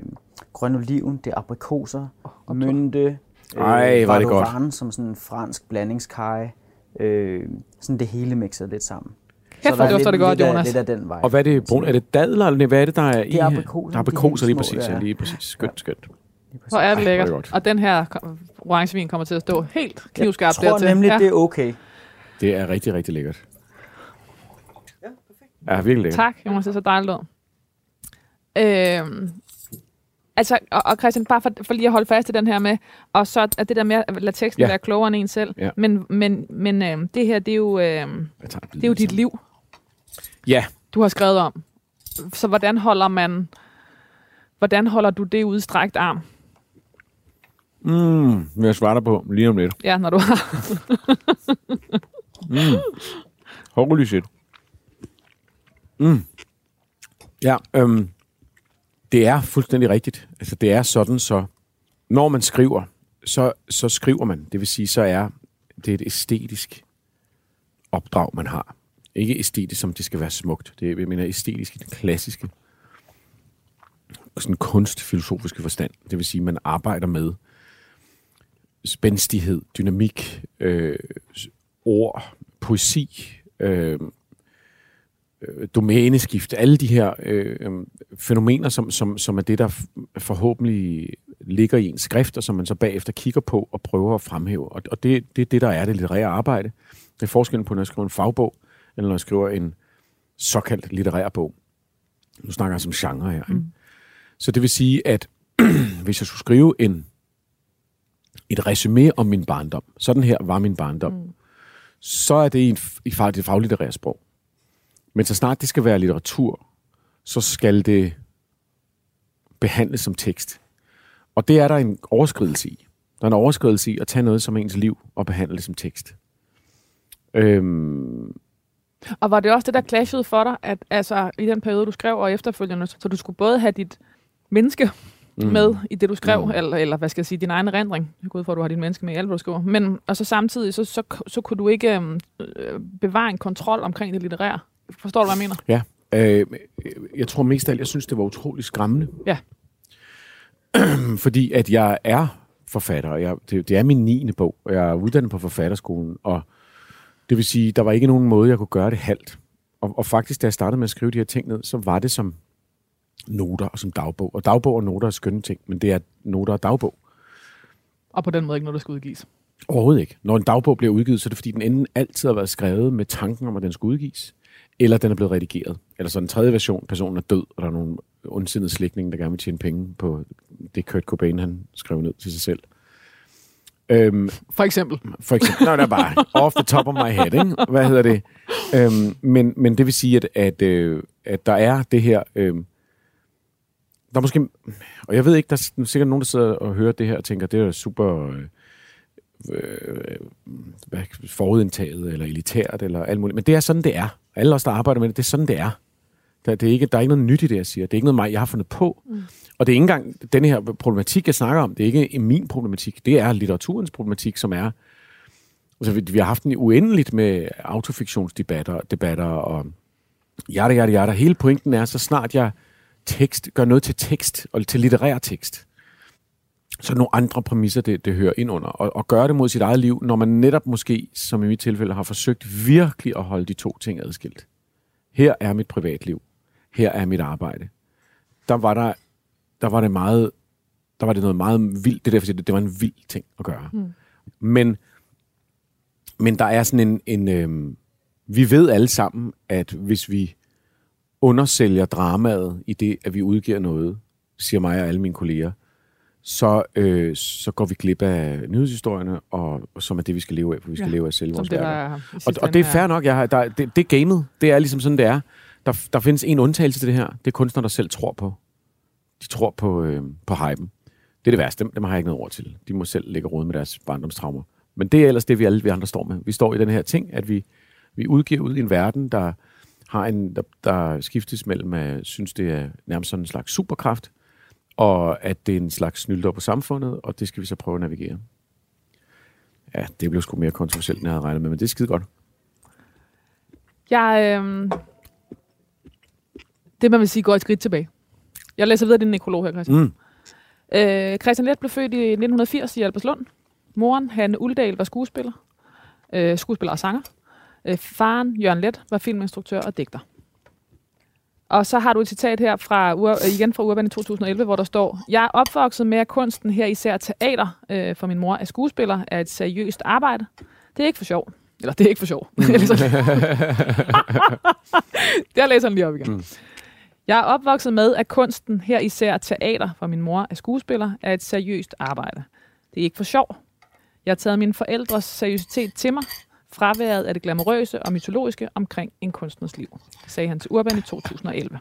grøn oliven, det er aprikoser, oh, mynte, Ej, hvor er det godt. Vadovan, som sådan en fransk blandingskage. Øh, sådan det hele mixet lidt sammen. Kæft, der er dufter det godt, lidt af- Jonas. Lidt af den vej. Og hvad er det? Brun, er det dadler, eller hvad er det, der er i? Det er aprikoser, Der er aprikoser, lige præcis. Ja, ja. lige præcis. Skønt, skønt. Hvor er det Ej, er det lækkert. Og den her orangevin kommer til at stå helt Jeg knivskarpt tror dertil. nemlig, ja. det er okay. Det er rigtig, rigtig lækkert. Ja, virkelig lækkert. Tak, Jonas, det er så dejligt ud. Øhm, altså, og, og Christian, bare for, for lige at holde fast i den her med, og så at det der med at lade teksten Ja. være klogere end en selv. Ja. Men, men, men øhm, det her, det er jo, bid det er jo dit sammen. liv, Ja, du har skrevet om. Så hvordan holder man, hvordan holder du det udstrækt arm? mm, jeg svarer dig på lige om lidt. Ja, når du har. <laughs> Holy shit. Mm. Ja, øhm, det er fuldstændig rigtigt. Altså, det er sådan, så når man skriver, så, så skriver man. Det vil sige, så er det et æstetisk opdrag, man har. Ikke æstetisk, som det skal være smukt. Det er, jeg mener, æstetisk i den klassiske sådan kunstfilosofiske forstand. Det vil sige, man arbejder med spændstighed, dynamik, øh, ord, poesi, øh, øh, domæneskift, alle de her øh, øh, fænomener, som, som, som er det, der forhåbentlig ligger i en skrift, og som man så bagefter kigger på og prøver at fremhæve. Og, og det, det er det, der er det litterære arbejde. Det er forskellen på, når jeg skriver en fagbog, eller når jeg skriver en såkaldt litterær bog. Nu snakker jeg som genre her. Ikke? Mm. Så det vil sige, at <clears throat> hvis jeg skulle skrive en et resume om min barndom. Sådan her var min barndom. Mm. Så er det i, en, i det faglitterære sprog. Men så snart det skal være litteratur, så skal det behandles som tekst. Og det er der en overskridelse i. Der er en overskridelse i at tage noget som ens liv og behandle det som tekst. Øhm, Og var det også det, der clashede for dig, at altså, i den periode, du skrev, og efterfølgende, så du skulle både have dit menneske mm. med i det, du skrev, mm. eller, eller hvad skal jeg sige, din egen erindring. Jeg går ud for, at du har dit menneske med i alt, hvad du skriver. Men, og så samtidig, så, så, så kunne du ikke øhm, øh, bevare en kontrol omkring det litterære. Forstår du, hvad jeg mener? Ja, øh, jeg tror mest af alt, jeg synes, det var utroligt skræmmende. Ja. <clears throat> Fordi at jeg er forfatter, og jeg, det, det er min 9. bog, og jeg er uddannet på forfatterskolen, og det vil sige, der var ikke nogen måde, jeg kunne gøre det halvt. Og, og faktisk, da jeg startede med at skrive de her ting ned, så var det som noter og som dagbog. Og dagbog og noter er skønne ting, men det er noter og dagbog. Og på den måde ikke noget, der skal udgives. Overhovedet ikke. Når en dagbog bliver udgivet, så er det fordi, den enten altid har været skrevet med tanken om, at den skulle udgives, eller den er blevet redigeret. Eller så en tredje version, personen er død, og der er nogle ondsindede slægtninge, der gerne vil tjene penge på det Kurt Cobain, han skrev ned til sig selv. Øhm, For eksempel. for eksempel, nej, det er bare off the top of my head, ikke? Hvad hedder det? Øhm, men, men det vil sige, at, at, øh, at der er det her... Øh, der er måske... Og jeg ved ikke, der er sikkert nogen, der sidder og hører det her og tænker, det er super øh, øh, hvad, forudindtaget, eller elitært, eller alt muligt. Men det er sådan, det er. Alle os, der arbejder med det, det er sådan, det er. Der, det er ikke, der er ikke noget nyt i det, jeg siger. Det er ikke noget, mig, jeg har fundet på. Mm. Og det er ikke engang den her problematik, jeg snakker om. Det er ikke min problematik. Det er litteraturens problematik, som er... Altså, vi, vi har haft en uendeligt med autofiktionsdebatter debatter og jada, jada, jada. Hele pointen er, så snart jeg tekst, gør noget til tekst, og til litterær tekst, så nogle andre præmisser, det, det hører ind under. Og, og gøre det mod sit eget liv, når man netop måske, som i mit tilfælde, har forsøgt virkelig at holde de to ting adskilt. Her er mit privatliv. Her er mit arbejde. Der var der, der var det meget, der var det noget meget vildt. Det er derfor, det, det var en vild ting at gøre. Mm. Men, men der er sådan en, en øhm, vi ved alle sammen, at hvis vi undersælger dramaet i det, at vi udgiver noget, siger mig og alle mine kolleger, så, øh, så går vi glip af nyhedshistorierne, og, og som er det, vi skal leve af, for vi skal Ja, leve af at sælge vores det, værker. Og, og det er fair nok. Jeg har, der, det, det er gamet. Det er ligesom sådan, det er. Der, der findes en undtagelse til det her. Det er kunstnere, der selv tror på. De tror på, øh, på hypen. Det er det værste. Dem, dem har jeg ikke noget ord til. De må selv lægge råd med deres barndomstraumer. Men det er ellers det, vi alle vi andre står med. Vi står i den her ting, at vi, vi udgiver ud i en verden, der har en, der, der skiftes mellem at synes, det er nærmest sådan en slags superkraft, og at det er en slags snylder på samfundet, og det skal vi så prøve at navigere. Ja, det blev sgu mere kontroversielt, end jeg havde regnet med, men det er skide godt. Jeg, øh, det man vil sige, går et skridt tilbage. Jeg læser videre din nekrolog her, Christian. Mm. Øh, Christian Let blev født i 1980 i Alberslund. Moren, Hanne Uldal, var skuespiller. Øh, skuespiller og sanger. Øh, faren, Jørgen Let, var filminstruktør og digter. Og så har du et citat her fra, igen fra Urban i 2011, hvor der står, Jeg er opvokset med, at kunsten her især teater, øh, for min mor er skuespiller, er et seriøst arbejde. Det er ikke for sjov. Eller det er ikke for sjov. <laughs> <laughs> Jeg læser den lige op igen. Mm. Jeg er opvokset med, at kunsten, her især teater, for min mor er skuespiller, er et seriøst arbejde. Det er ikke for sjov. Jeg har taget mine forældres seriøsitet til mig, fraværet af det glamourøse og mytologiske omkring en kunstners liv, sagde han til Urban i 2011.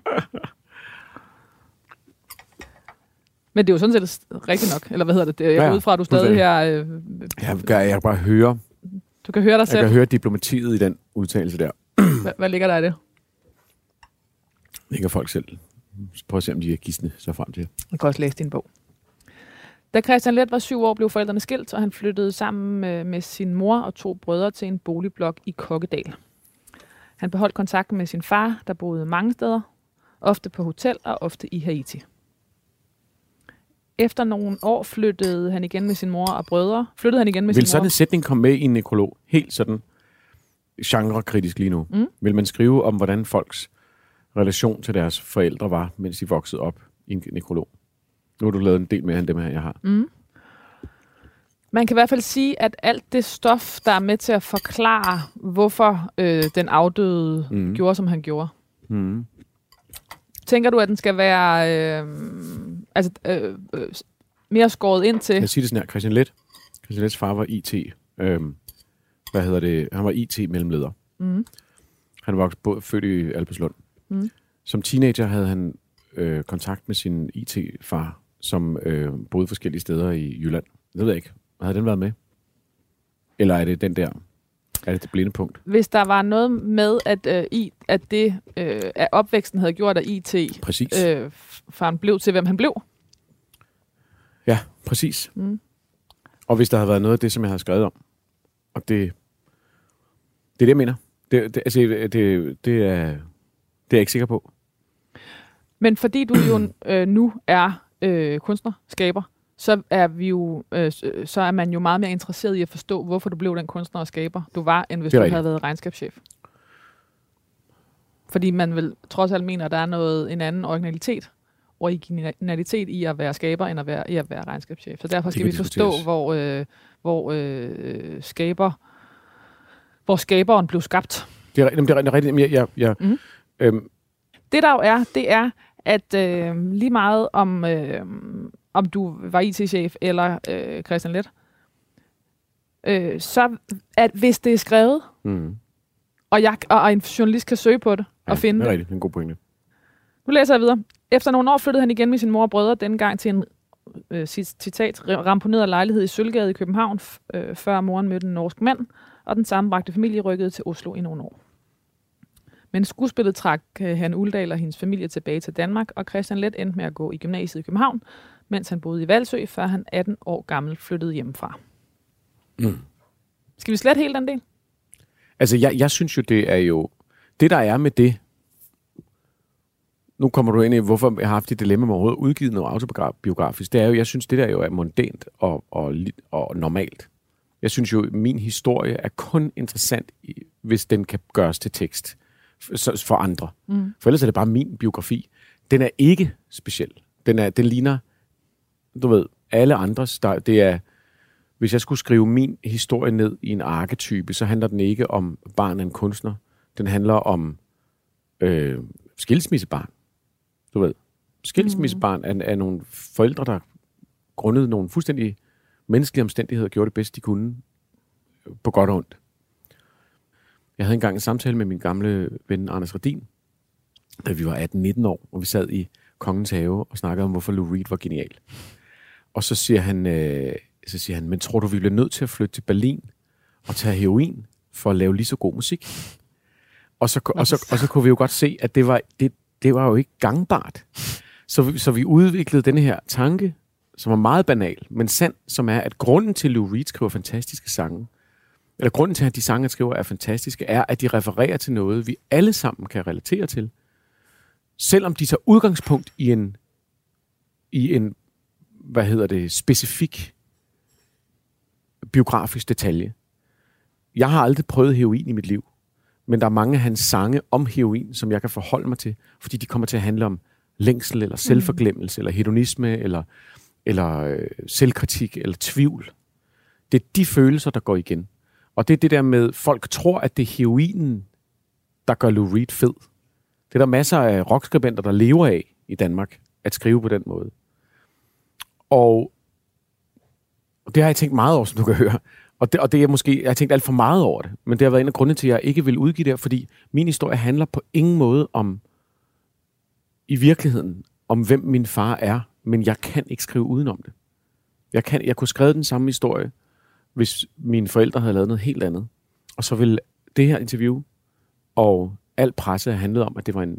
Men det er jo sådan set rigtigt nok, eller hvad hedder det? det jeg Ja, går ja, ud fra, at du stadig her... Øh, Jeg, jeg, jeg kan bare høre, du kan høre dig jeg selv. kan høre diplomatiet i den udtalelse der. <clears throat> Hvad, hvad ligger der i det? Det kan folk selv prøve at se, om de er gidsne så frem til. Jeg kan også læse din bog. Da Christian Let var syv år, blev forældrene skilt, og han flyttede sammen med, med sin mor og to brødre til en boligblok i Kokkedal. Han beholdt kontakten med sin far, der boede mange steder, ofte på hotel og ofte i Haiti. Efter nogle år flyttede han igen med sin mor og brødre. Flyttede han igen med Vil sin sådan mor. en sætning komme med i en nekrolog? Helt sådan genrekritisk lige nu. Mm. Vil man skrive om, hvordan folks relation til deres forældre var, mens de voksede op i en nekrolog? Nu har du lavet en del mere end dem her, jeg har. Mm. Man kan i hvert fald sige, at alt det stof, der er med til at forklare, hvorfor øh, den afdøde mm. gjorde, som han gjorde. Mm. Tænker du, at den skal være øh, altså, øh, øh, mere skåret ind til? Jeg siger det sådan her. Christian Let. Christian Lets far var IT. Øh, hvad hedder det? Han var IT-mellemleder. Mm. Han var både født i Albertslund. Mm. Som teenager havde han øh, kontakt med sin IT-far, som øh, boede forskellige steder i Jylland. Det ved jeg ikke. Havde den været med? Eller er det den der? Er det det blinde punkt? Hvis der var noget med, at, øh, i, at det øh, at opvæksten havde gjort, at IT Præcis. øh, faren blev til, hvem han blev. Ja, præcis. Mm. Og hvis der havde været noget af det, som jeg havde skrevet om, og det, det er det, jeg mener. Det, det, altså, det, det, er, det er jeg ikke sikker på. Men fordi du jo øh, nu er øh, kunstner, skaber, så er vi jo, øh, så er man jo meget mere interesseret i at forstå, hvorfor du blev den kunstner og skaber, du var, end hvis du havde været regnskabschef. Fordi man vil trods alt mener, at der er noget, en anden originalitet, originalitet i at være skaber, end at være, i at være regnskabschef. Så derfor skal vi forstå, hvor, øh, hvor øh, skaber, hvor skaberen blev skabt. Det er, det er, det er rigtigt. Jeg, jeg, jeg, Mhm. øhm, Det der jo er, det er, at øh, lige meget om, øh, om du var IT-chef eller øh, Christian Let, øh, så at hvis det er skrevet, mm, og, jeg, og, en journalist kan søge på det ja, og finde det er rigtigt. Det er en god pointe. Nu læser jeg videre. Efter nogle år flyttede han igen med sin mor og brødre, denne gang til en øh, cit- citat, ramponeret lejlighed i Sølvgade i København, øh, før moren mødte en norsk mand, og den sammenbragte familie rykkede til Oslo i nogle år. Men skuespillet trak øh, han Uldal og hendes familie tilbage til Danmark, og Christian Let endte med at gå i gymnasiet i København, mens han boede i Valsø, før han 18 år gammel flyttede hjemmefra. Mm. Skal vi slet hele den del? Altså, jeg, jeg synes jo, det er jo... Det, der er med det... Nu kommer du ind i, hvorfor jeg har haft det dilemma med overhovedet udgivet noget autobiografisk. Det er jo, jeg synes, det der jo er mondænt og, og, og normalt. Jeg synes jo, min historie er kun interessant, hvis den kan gøres til tekst for, andre. Mm. For ellers er det bare min biografi. Den er ikke speciel. Den, er, den ligner, du ved, alle andres. Der, det er, hvis jeg skulle skrive min historie ned i en arketype, så handler den ikke om barn af en kunstner. Den handler om øh, skilsmissebarn. Du ved, skilsmissebarn af, af nogle forældre, der grundet nogle fuldstændig menneskelige omstændigheder gjorde det bedst, de kunne på godt og ondt. Jeg havde engang en samtale med min gamle ven Anders Radin, da vi var 18-19 år, og vi sad i Kongens Have og snakkede om, hvorfor Lou Reed var genial. Og så siger han, øh, så siger han, men tror du, vi bliver nødt til at flytte til Berlin og tage heroin for at lave lige så god musik? Og så, og så, og så kunne vi jo godt se, at det var, det, det var jo ikke gangbart. Så, vi- så vi udviklede den her tanke, som er meget banal, men sand, som er, at grunden til, at Lou Reed skriver fantastiske sange, eller grunden til, at de sange, han skriver, er fantastiske, er, at de refererer til noget, vi alle sammen kan relatere til. Selvom de tager udgangspunkt i en, i en hvad hedder det, specifik biografisk detalje. Jeg har aldrig prøvet heroin i mit liv, men der er mange af hans sange om heroin, som jeg kan forholde mig til, fordi de kommer til at handle om længsel, eller selvforglemmelse, eller hedonisme, eller, eller øh, selvkritik, eller tvivl. Det er de følelser, der går igen. Og det er det der med, folk tror, at det er heroinen, der gør Lou Reed fed. Det er der masser af rockskribenter, der lever af i Danmark, at skrive på den måde. Og og det har jeg tænkt meget over, som du kan høre. Og det, og det er måske, jeg har tænkt alt for meget over det. Men det har været en af grundene til, at jeg ikke vil udgive det her, fordi min historie handler på ingen måde om, i virkeligheden, om hvem min far er, men jeg kan ikke skrive udenom det. Jeg, kan, jeg kunne skrive den samme historie, hvis mine forældre havde lavet noget helt andet. Og så ville det her interview og al presse have handlet om, at det var en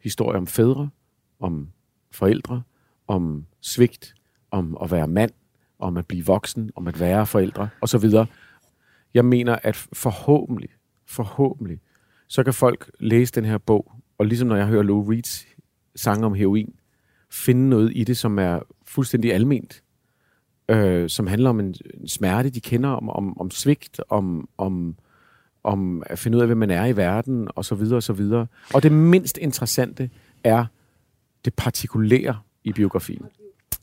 historie om fædre, om forældre, om svigt, om at være mand, om at blive voksen, om at være forældre osv. Jeg mener, at forhåbentlig, forhåbentlig, så kan folk læse den her bog, og ligesom når jeg hører Lou Reeds sang om heroin, finde noget i det, som er fuldstændig alment, øh, som handler om en, en smerte, de kender, om, om, om svigt, om, om, om at finde ud af, hvem man er i verden, og så videre, og så videre. Og det mindst interessante er det partikulære i biografien.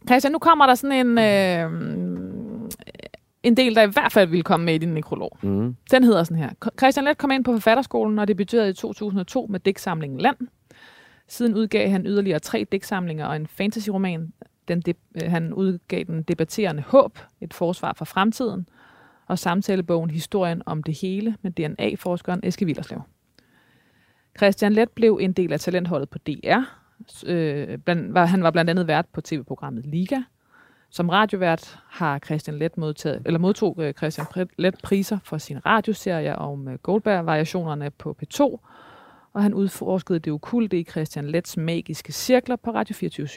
Christian, nu kommer der sådan en, øh, en del, der i hvert fald vil komme med i din nekrolog. Mm. Den hedder sådan her. Christian Let kom ind på forfatterskolen og debuterede i 2002 med digtsamlingen Land. Siden udgav han yderligere tre digtsamlinger og en fantasyroman. Den de, øh, han udgav den debatterende håb, et forsvar for fremtiden, og samtalebogen Historien om det hele med DNA-forskeren Eske Villerslev. Christian Let blev en del af talentholdet på DR. Øh, blandt, var, han var blandt andet vært på tv-programmet Liga. Som radiovært har Christian Let modtaget, eller modtog øh, Christian Let priser for sin radioserie om øh, Goldberg-variationerne på P2, og han udforskede det okulte i Christian Lets magiske cirkler på Radio 24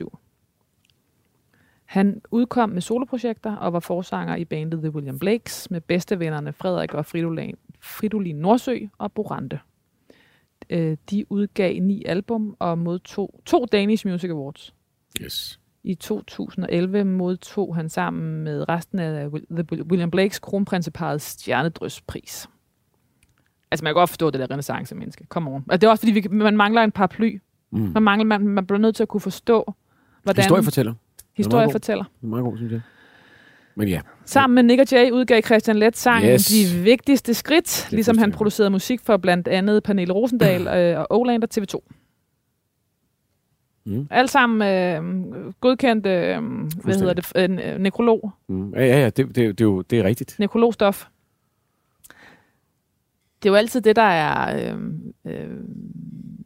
han udkom med soloprojekter og var forsanger i bandet The William Blakes med bedstevennerne Frederik og Fridolin, Fridolin Nordsø og Borante. Øh, de udgav ni album og modtog to Danish Music Awards. Yes. I 2011 modtog han sammen med resten af The William Blakes kronprinseparets stjernedrøspris. Altså, man kan godt forstå det der renaissance-menneske. Come on. Altså, det er også, fordi vi, man mangler en paraply. Mm. Man, mangler, man, man bliver nødt til at kunne forstå, hvordan... Historiefortæller. Historiefortæller. Det er meget god, synes jeg. Men ja. Sammen med Nick og Jay udgav Christian Let sangen yes. De Vigtigste Skridt, ligesom han producerede musik for blandt andet Pernille Rosendal <clears throat> øh, og Olander TV2. Mm. Alt sammen øh, godkendt, øh, hvad hedder det, øh, nekrolog. Mm. Ja, ja, ja, det, det, det, er jo det er rigtigt. Nekrologstof. Det er jo altid det, der er øh, øh,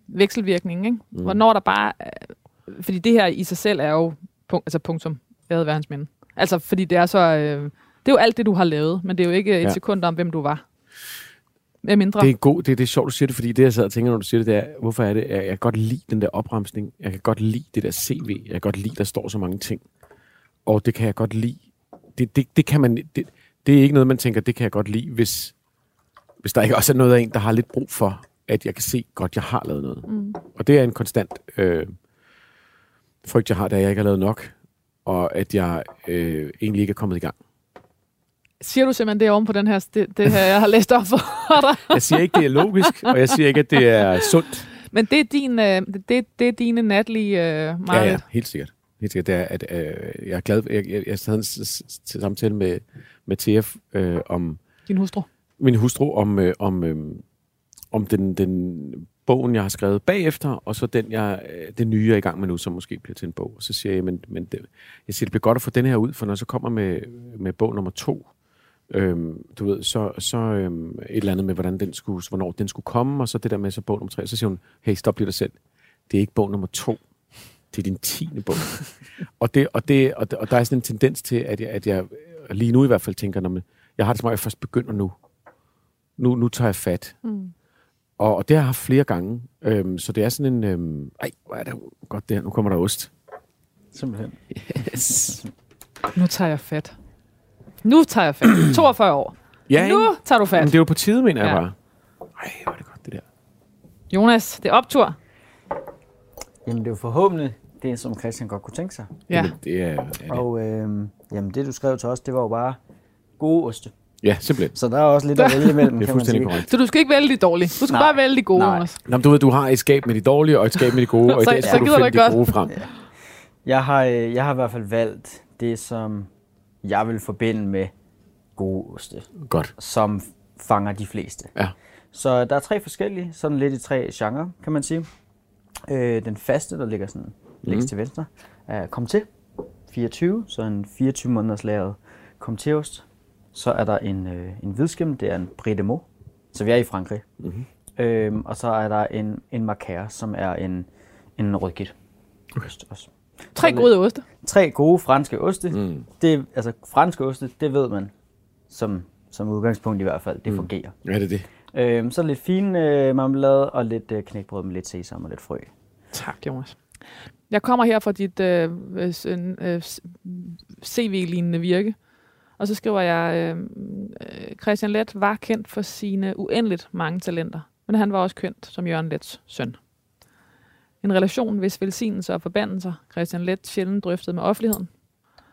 vekselvirkningen, ikke? Mm. Hvornår der bare... Øh, fordi det her i sig selv er jo punkt, altså punktum, hans minde. Altså, fordi det er så... Øh, det er jo alt det, du har lavet, men det er jo ikke et ja. sekund om, hvem du var. Med mindre. Det er, god, det, det er sjovt, du siger det, fordi det, jeg sad og tænker, når du siger det, det er, hvorfor er det, jeg, jeg kan godt lide den der opremsning. Jeg kan godt lide det der CV. Jeg kan godt lide, der står så mange ting. Og det kan jeg godt lide. Det, det, det kan man... Det, det er ikke noget, man tænker, det kan jeg godt lide, hvis, hvis der ikke også er noget af en, der har lidt brug for, at jeg kan se godt, jeg har lavet noget. Mm. Og det er en konstant øh, frygt, jeg har, da jeg ikke har lavet nok, og at jeg øh, egentlig ikke er kommet i gang. Siger du simpelthen det oven på den her, det, det her, jeg har læst op for <laughs> dig? jeg siger ikke, det er logisk, og jeg siger ikke, at det er sundt. Men det er, din, øh, det, det er dine natlige øh, meget. Ja, ja, helt sikkert. Helt sikkert. Det er, at, øh, jeg er glad. Jeg, jeg, jeg havde en samtale med, med TF øh, om... Din hustru? Min hustru om, øh, om, øh, om den, den bogen, jeg har skrevet bagefter, og så den, jeg, øh, det nye, jeg er i gang med nu, som måske bliver til en bog. Og så siger jeg, men, men det, jeg siger, det bliver godt at få den her ud, for når jeg så kommer med, med bog nummer to, øhm, du ved, så, så øhm, et eller andet med, hvordan den skulle, hvornår den skulle komme, og så det der med så bog nummer tre, så siger hun, hey, stop lige dig selv. Det er ikke bog nummer to, det er din tiende bog. <laughs> og, det, og, det, og, og der er sådan en tendens til, at jeg, at jeg lige nu i hvert fald tænker, når man, jeg har det som om, jeg først begynder nu. Nu, nu tager jeg fat. Mm. Og, og det har jeg haft flere gange. Øhm, så det er sådan en... Øhm, ej, hvor er det godt det her. Nu kommer der ost. Simpelthen. Yes. nu tager jeg fat. Nu tager jeg fat. <clears throat> 42 år. Ja, nu tager du fat. Men det er jo på tide, mener ja. jeg bare. Ej, hvor er det godt, det der. Jonas, det er optur. Jamen, det er jo forhåbentlig det, som Christian godt kunne tænke sig. Ja. Jamen, det er, er det. Og øhm, jamen, det, du skrev til os, det var jo bare gode oste. Ja, simpelthen. Så der er også lidt at vælge imellem, <laughs> det er fuldstændig korrekt. Så du skal ikke vælge de dårlige. Du skal Nej. bare vælge de gode. Nej. Nå, du ved, du har et skab med de dårlige, og et skab med de gode, <laughs> og i dag skal du finde de gode frem. Jeg, har, øh, jeg har i hvert fald valgt det, som jeg vil forbinde med gode oste. Godt. Som fanger de fleste. Ja. Så der er tre forskellige, sådan lidt i tre genrer, kan man sige. Øh, den faste, der ligger sådan mm. længst til venstre, er Kom til. 24, så en 24 måneders lavet Kom til ost så er der en, øh, en hvidskim, det er en Brie de Meaux, så vi er i Frankrig. Mm-hmm. Øhm, og så er der en, en Macaire, som er en, en rødgit. Okay. Også. Tre gode oste. Tre gode franske oste. Mm. Det, altså franske oste, det ved man som, som udgangspunkt i hvert fald. Det mm. fungerer. Ja, det er det. Øhm, så lidt fin øh, marmelade og lidt øh, knækbrød med lidt sesam og lidt frø. Tak, Jonas. Jeg kommer her fra dit øh, øh, CV-lignende virke. Og så skriver jeg, øh, Christian Let var kendt for sine uendeligt mange talenter, men han var også kendt som Jørgen Lets søn. En relation, hvis velsignelser og forbandelser Christian Let sjældent drøftede med offentligheden.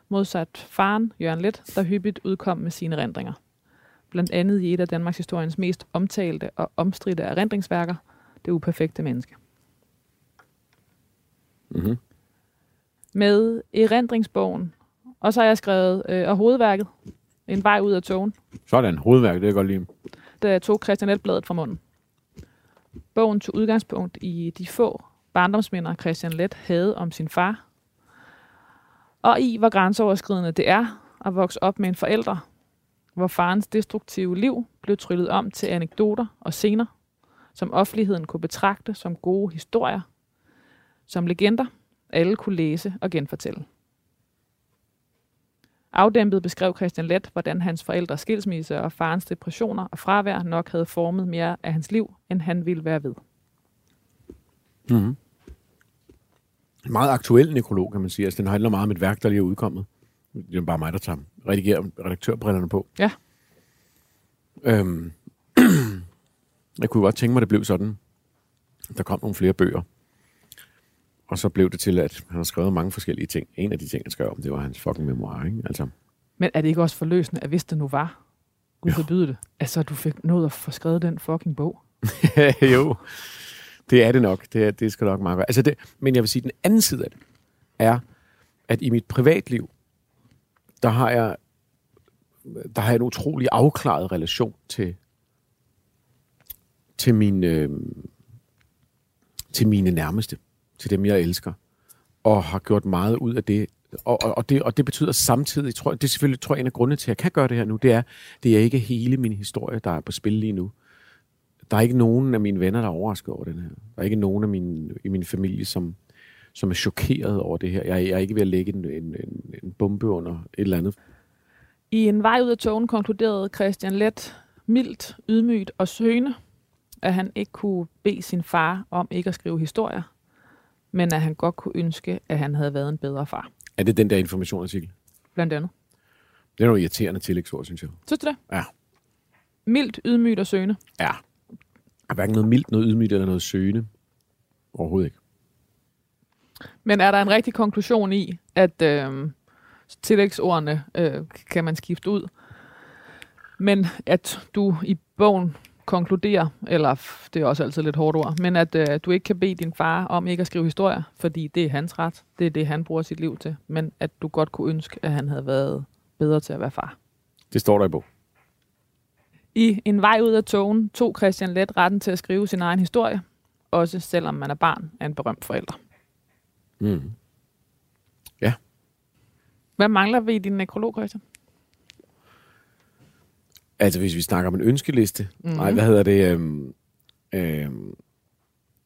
Modsat faren, Jørgen Let, der hyppigt udkom med sine rendringer. Blandt andet i et af Danmarks historiens mest omtalte og omstridte erindringsværker, Det uperfekte menneske. Mm-hmm. Med erindringsbogen og så har jeg skrevet øh, og hovedværket. En vej ud af togen. Sådan, hovedværket, det er godt lige. Da jeg tog Christian Let-bladet fra munden. Bogen tog udgangspunkt i de få barndomsminder, Christian Let havde om sin far. Og i, hvor grænseoverskridende det er at vokse op med en forælder, hvor farens destruktive liv blev tryllet om til anekdoter og scener, som offentligheden kunne betragte som gode historier, som legender, alle kunne læse og genfortælle. Afdæmpet beskrev Christian Let, hvordan hans forældres skilsmisse og farens depressioner og fravær nok havde formet mere af hans liv, end han ville være ved. Mm-hmm. Meget aktuel nekrolog, kan man sige. Altså, den handler meget om et værk, der lige er udkommet. Det er bare mig, der tager redigerer redaktørbrillerne på. Ja. Øhm, <clears throat> jeg kunne godt tænke mig, at det blev sådan. Der kom nogle flere bøger. Og så blev det til, at han har skrevet mange forskellige ting. En af de ting, han skrev om, det var hans fucking memoir. Ikke? Altså, Men er det ikke også forløsende, at hvis det nu var, Gud forbyde det, altså du fik nået at få skrevet den fucking bog? <laughs> jo, det er det nok. Det, er, det skal nok meget være. Altså det, men jeg vil sige, at den anden side af det er, at i mit privatliv, der har jeg, der har jeg en utrolig afklaret relation til, til, min, øh, til mine nærmeste, til dem, jeg elsker, og har gjort meget ud af det. Og, og, og, det, og det betyder samtidig, tror jeg, det er selvfølgelig tror jeg, en af grundene til, at jeg kan gøre det her nu, det er, det er ikke hele min historie, der er på spil lige nu. Der er ikke nogen af mine venner, der er overrasket over den her. Der er ikke nogen af mine, i min familie, som, som er chokeret over det her. Jeg, jeg er ikke ved at lægge en, en, en, en bombe under et eller andet. I en vej ud af togen konkluderede Christian Let mildt, ydmygt og søgende, at han ikke kunne bede sin far om ikke at skrive historier, men at han godt kunne ønske, at han havde været en bedre far. Er det den der informationsartikel? Blandt andet. Det er nogle irriterende tillægsord, synes jeg. Synes du det? Ja. Mildt, ydmygt og søgende. Ja. Er hverken noget mildt, noget ydmygt eller noget søgende. Overhovedet ikke. Men er der en rigtig konklusion i, at øh, tillægsordene øh, kan man skifte ud, men at du i bogen konkluderer, eller det er også altid lidt hårdt ord, men at øh, du ikke kan bede din far om ikke at skrive historier, fordi det er hans ret, det er det, han bruger sit liv til, men at du godt kunne ønske, at han havde været bedre til at være far. Det står der i bog. I En vej ud af togen tog Christian Let retten til at skrive sin egen historie, også selvom man er barn af en berømt forælder. Mm. Hvad mangler vi i din nekrolog, Christian? Altså, hvis vi snakker om en ønskeliste. Mm-hmm. Nej, hvad hedder det? Øhm, øhm,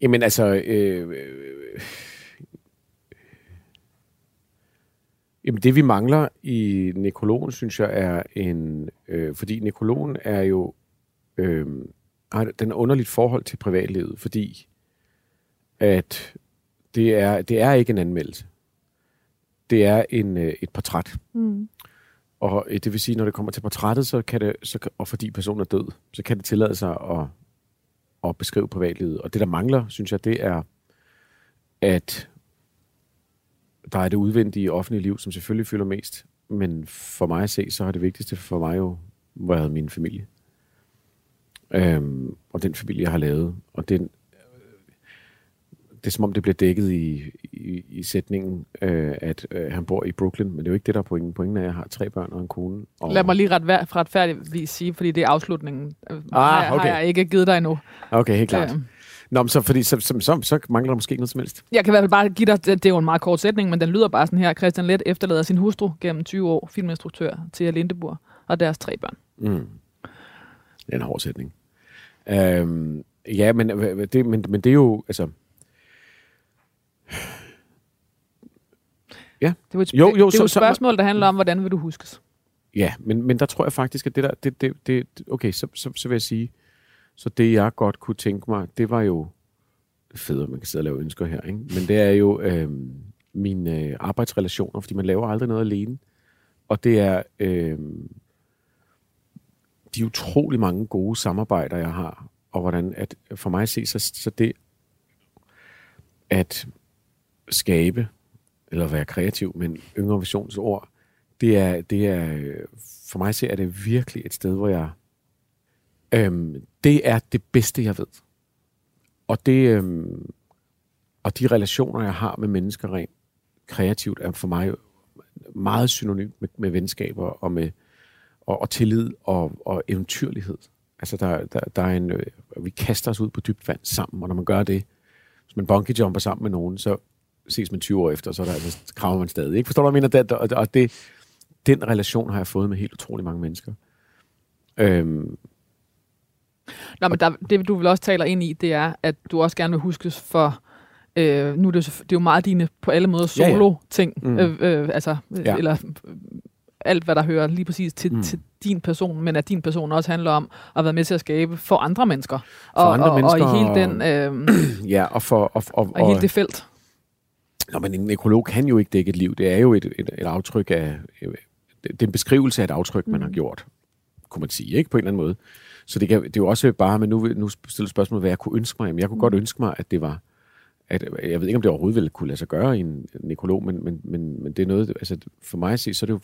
jamen, altså... Øh, øh, jamen, det vi mangler i nekrologen, synes jeg, er en... Øh, fordi nekrologen er jo... Øh, har den er underligt forhold til privatlivet, fordi at det er, det er ikke en anmeldelse. Det er en, øh, et portræt. Mm. Og øh, det vil sige, når det kommer til portrættet, så kan det, så, og fordi personen er død, så kan det tillade sig at, at beskrive privatlivet. Og det, der mangler, synes jeg, det er, at der er det udvendige offentlige liv, som selvfølgelig fylder mest. Men for mig at se, så er det vigtigste for mig jo været min familie. Øhm, og den familie, jeg har lavet. Og den, det er som om, det bliver dækket i, i, i sætningen, øh, at øh, han bor i Brooklyn, men det er jo ikke det, der er pointen. Pointen er, at jeg har tre børn og en kone. Og, Lad mig lige ret, retfærdigvis sige, fordi det er afslutningen. Ah, har, jeg- okay. har jeg ikke givet dig endnu. Okay, helt klart. Øhm, Nå, men så, fordi, så, så, så, så mangler der måske noget som helst. Jeg kan i hvert fald bare give dig, det det er jo en meget kort sætning, men den lyder bare sådan her. Christian Let efterlader sin hustru gennem 20 år, filminstruktør til Lindeburg og deres tre børn. Mm. Det er en hård sætning. Øhm, ja, men, øh, det, men, men det er jo, altså... Det er jo et, Jo, jo, det er så- et så- spørgsmål, der handler om, hvordan vil du huskes? Ja, men, men der tror jeg faktisk, at det der... Det, det, det, okay, så, så, så vil jeg sige, så det jeg godt kunne tænke mig, det var jo... Fedt, at man kan sidde og lave ønsker her, ikke? Men det er jo øhm, mine øh, arbejdsrelationer, fordi man laver aldrig noget alene. Og det er øhm, de utrolig mange gode samarbejder, jeg har, og hvordan at for mig at se, så, så det at skabe, eller være kreativ, men yngre visionsord, det er, det er, for mig ser er det virkelig et sted, hvor jeg, øhm, det er det bedste, jeg ved. Og det, øhm, og de relationer, jeg har med mennesker rent kreativt, er for mig meget synonymt med, med venskaber og med og, og tillid og, og eventyrlighed. Altså, der, der, der er en, øh, vi kaster os ud på dybt vand sammen, og når man gør det, hvis man bungee jumper sammen med nogen, så, ses man 20 år efter, så er der altså, kraver man stadig. Ikke? Forstår du, hvad jeg mener? Det, og, og det, den relation har jeg fået med helt utrolig mange mennesker. Øhm, Nå, men der, det du vil også taler ind i, det er, at du også gerne vil huskes for, øh, nu er det, det er jo meget dine på alle måder Ja, ja. solo-ting, Mm. øh, øh, altså, Ja. ja. eller øh, alt, hvad der hører lige præcis til, Mm. til din person, men at din person også handler om at være med til at skabe for andre mennesker. For og, andre og, mennesker, og i hele, og- den, øh, <clears throat> ja, og for... Og, og, og i hele det felt. Nå, men en nekrolog kan jo ikke dække et liv. Det er jo et, et, et aftryk af... Det er en beskrivelse af et aftryk, man Mm. har gjort, kunne man sige, ikke? På en eller anden måde. Så det, kan, det er jo også bare, men nu, nu stiller spørgsmålet, hvad jeg kunne ønske mig. Jamen, jeg kunne godt ønske mig, at det var... At, jeg ved ikke, om det overhovedet ville kunne lade sig gøre i en nekrolog, men, men, men, men det er noget... Altså, for mig at se, så er det jo...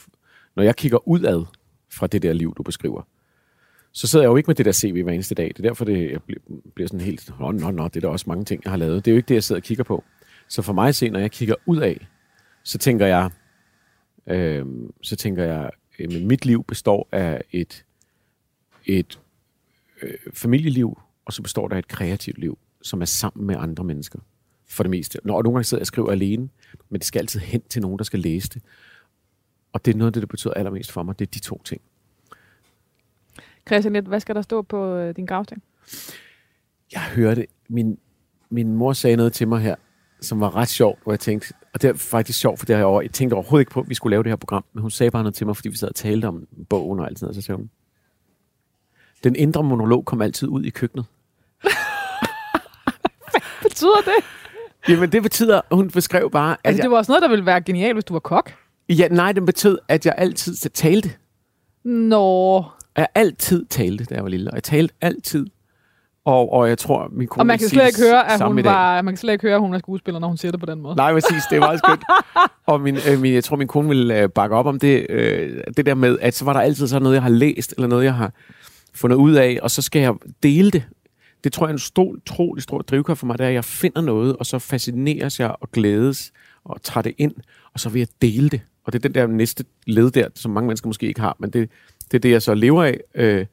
Når jeg kigger udad fra det der liv, du beskriver, så sidder jeg jo ikke med det der CV hver eneste dag. Det er derfor, det jeg bliver, bliver sådan helt... Nå, nå, nå, det er der også mange ting, jeg har lavet. Det er jo ikke det, jeg sidder og kigger på. Så for mig at se, når jeg kigger ud af, så tænker jeg, øh, så tænker jeg, øh, mit liv består af et, et øh, familieliv, og så består der et kreativt liv, som er sammen med andre mennesker. For det meste. Når nogle gange sidder jeg og skriver alene, men det skal altid hen til nogen, der skal læse det. Og det er noget af det, der betyder allermest for mig. Det er de to ting. Christian, hvad skal der stå på øh, din gravsten? Jeg hørte, min, min mor sagde noget til mig her, som var ret sjovt, hvor jeg tænkte, og det er faktisk sjovt, for det jeg, over, jeg tænkte overhovedet ikke på, at vi skulle lave det her program, men hun sagde bare noget til mig, fordi vi sad og talte om bogen og alt sådan noget, så sagde hun, den indre monolog kom altid ud i køkkenet. <laughs> Betyder det? Jamen det betyder, hun beskrev bare, at Altså, jeg, det var også noget, der ville være genialt, hvis du var kok. ja, nej, den betød, at jeg altid talte. Nå. Jeg altid talte, da jeg var lille, og jeg talte altid. Og, og jeg tror, min kone Og man kan slet ikke høre, at hun var, man kan slet ikke høre, at hun er skuespiller, når hun siger det på den måde. Nej, præcis. Det er meget skønt. <laughs> og min, øh, min, jeg tror, min kone vil øh, bakke op om det, øh, det der med, at så var der altid sådan noget, jeg har læst, eller noget, jeg har fundet ud af, og så skal jeg dele det. Det tror jeg er en stor, utrolig stor drivkraft for mig, det er, at jeg finder noget, og så fascineres jeg og glædes, og tager det ind, og så vil jeg dele det. Og det er den der næste led der, som mange mennesker måske ikke har, men det, det er det, jeg så lever af. Øh,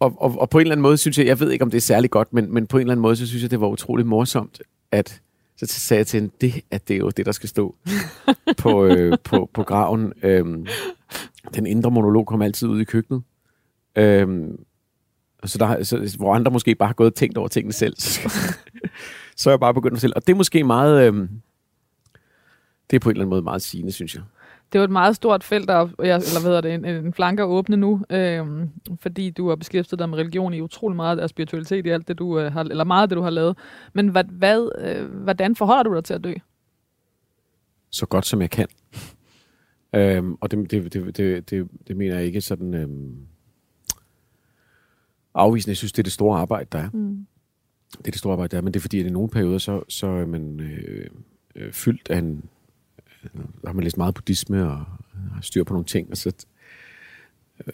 og, og, og på en eller anden måde synes jeg, jeg ved ikke, om det er særlig godt, men, men på en eller anden måde, så synes jeg, det var utrolig morsomt, at så sagde jeg til hende, det, at det er jo det, der skal stå <laughs> på, øh, på, på graven. Øhm, den indre monolog kom altid ud i køkkenet. Øhm, så der, så, hvor andre måske bare har gået og tænkt over tingene selv, så, <laughs> er jeg bare begyndt mig selv. Og det er måske meget... Øhm, det er på en eller anden måde meget sigende, synes jeg. Det er jo et meget stort felt, der, er- jeg, eller hvad hedder det, en, en flanke at åbne nu, øhm, fordi du har beskæftiget dig med religion i utrolig meget af spiritualitet i alt det, du øh, har, eller meget af det, du har lavet. Men hvad, hvad, øh, hvordan forholder du dig til at dø? så godt som jeg kan. Øhm, og det, det, det, det, det, det mener jeg ikke sådan øhm, afvisende. Jeg synes, det er det store arbejde, der er. Mm. Det er det store arbejde, der er. Men det er fordi, at i nogle perioder, så, så er man øh, øh, fyldt af en... Øh, har man læst meget buddhisme og øh, har styr på nogle ting, og så, øh,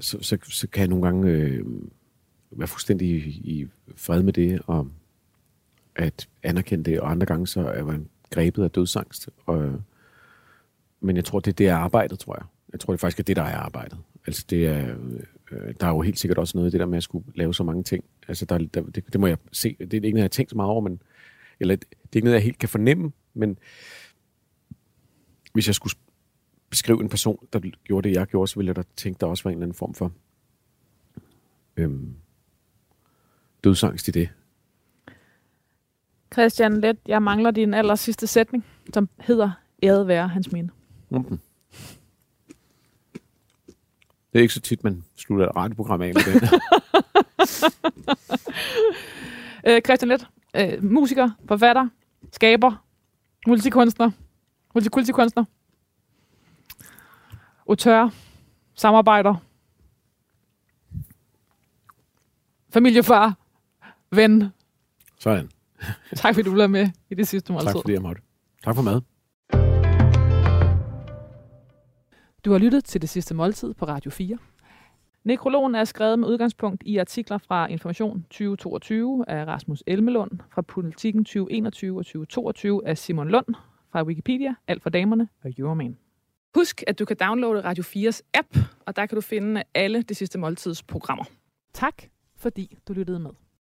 så, så, så kan jeg nogle gange øh, være fuldstændig i, i fred med det, og at anerkende det, og andre gange så er man grebet af dødsangst. Og, men jeg tror, det er det, er arbejdet, tror jeg. Jeg tror, det faktisk er det, der er arbejdet. Altså, det er, øh, der er jo helt sikkert også noget i det der med at skulle lave så mange ting. Altså, der, der, det, det må jeg se. Det er ikke noget, jeg har tænkt så meget over, men, eller det er ikke noget, jeg helt kan fornemme, men hvis jeg skulle beskrive en person, der gjorde det, jeg gjorde, så ville jeg da tænke, der også var en eller anden form for øhm, dødsangst i det. Christian Let, jeg mangler din aller sidste sætning, som hedder Æret være hans minde. Mm. Det er ikke så tit, man slutter et radioprogram af med det. <laughs> Øh, Christian Let, øh, musiker, forfatter, skaber, multikunstner, multikultikunstner, autør, samarbejder, familiefar, ven. Sådan. <laughs> Tak fordi du blev med i det sidste måltid. Tak fordi jeg måtte. Tak for mad. Du har lyttet til det sidste måltid på Radio 4. Nekrologen er skrevet med udgangspunkt i artikler fra Information 2022 af Rasmus Elmelund, fra Politiken 2021 og 2022 af Simon Lund, fra Wikipedia, Alt for damerne og Euroman. Husk, at du kan downloade Radio 4's app, og der kan du finde alle det sidste måltids programmer. Tak, fordi du lyttede med.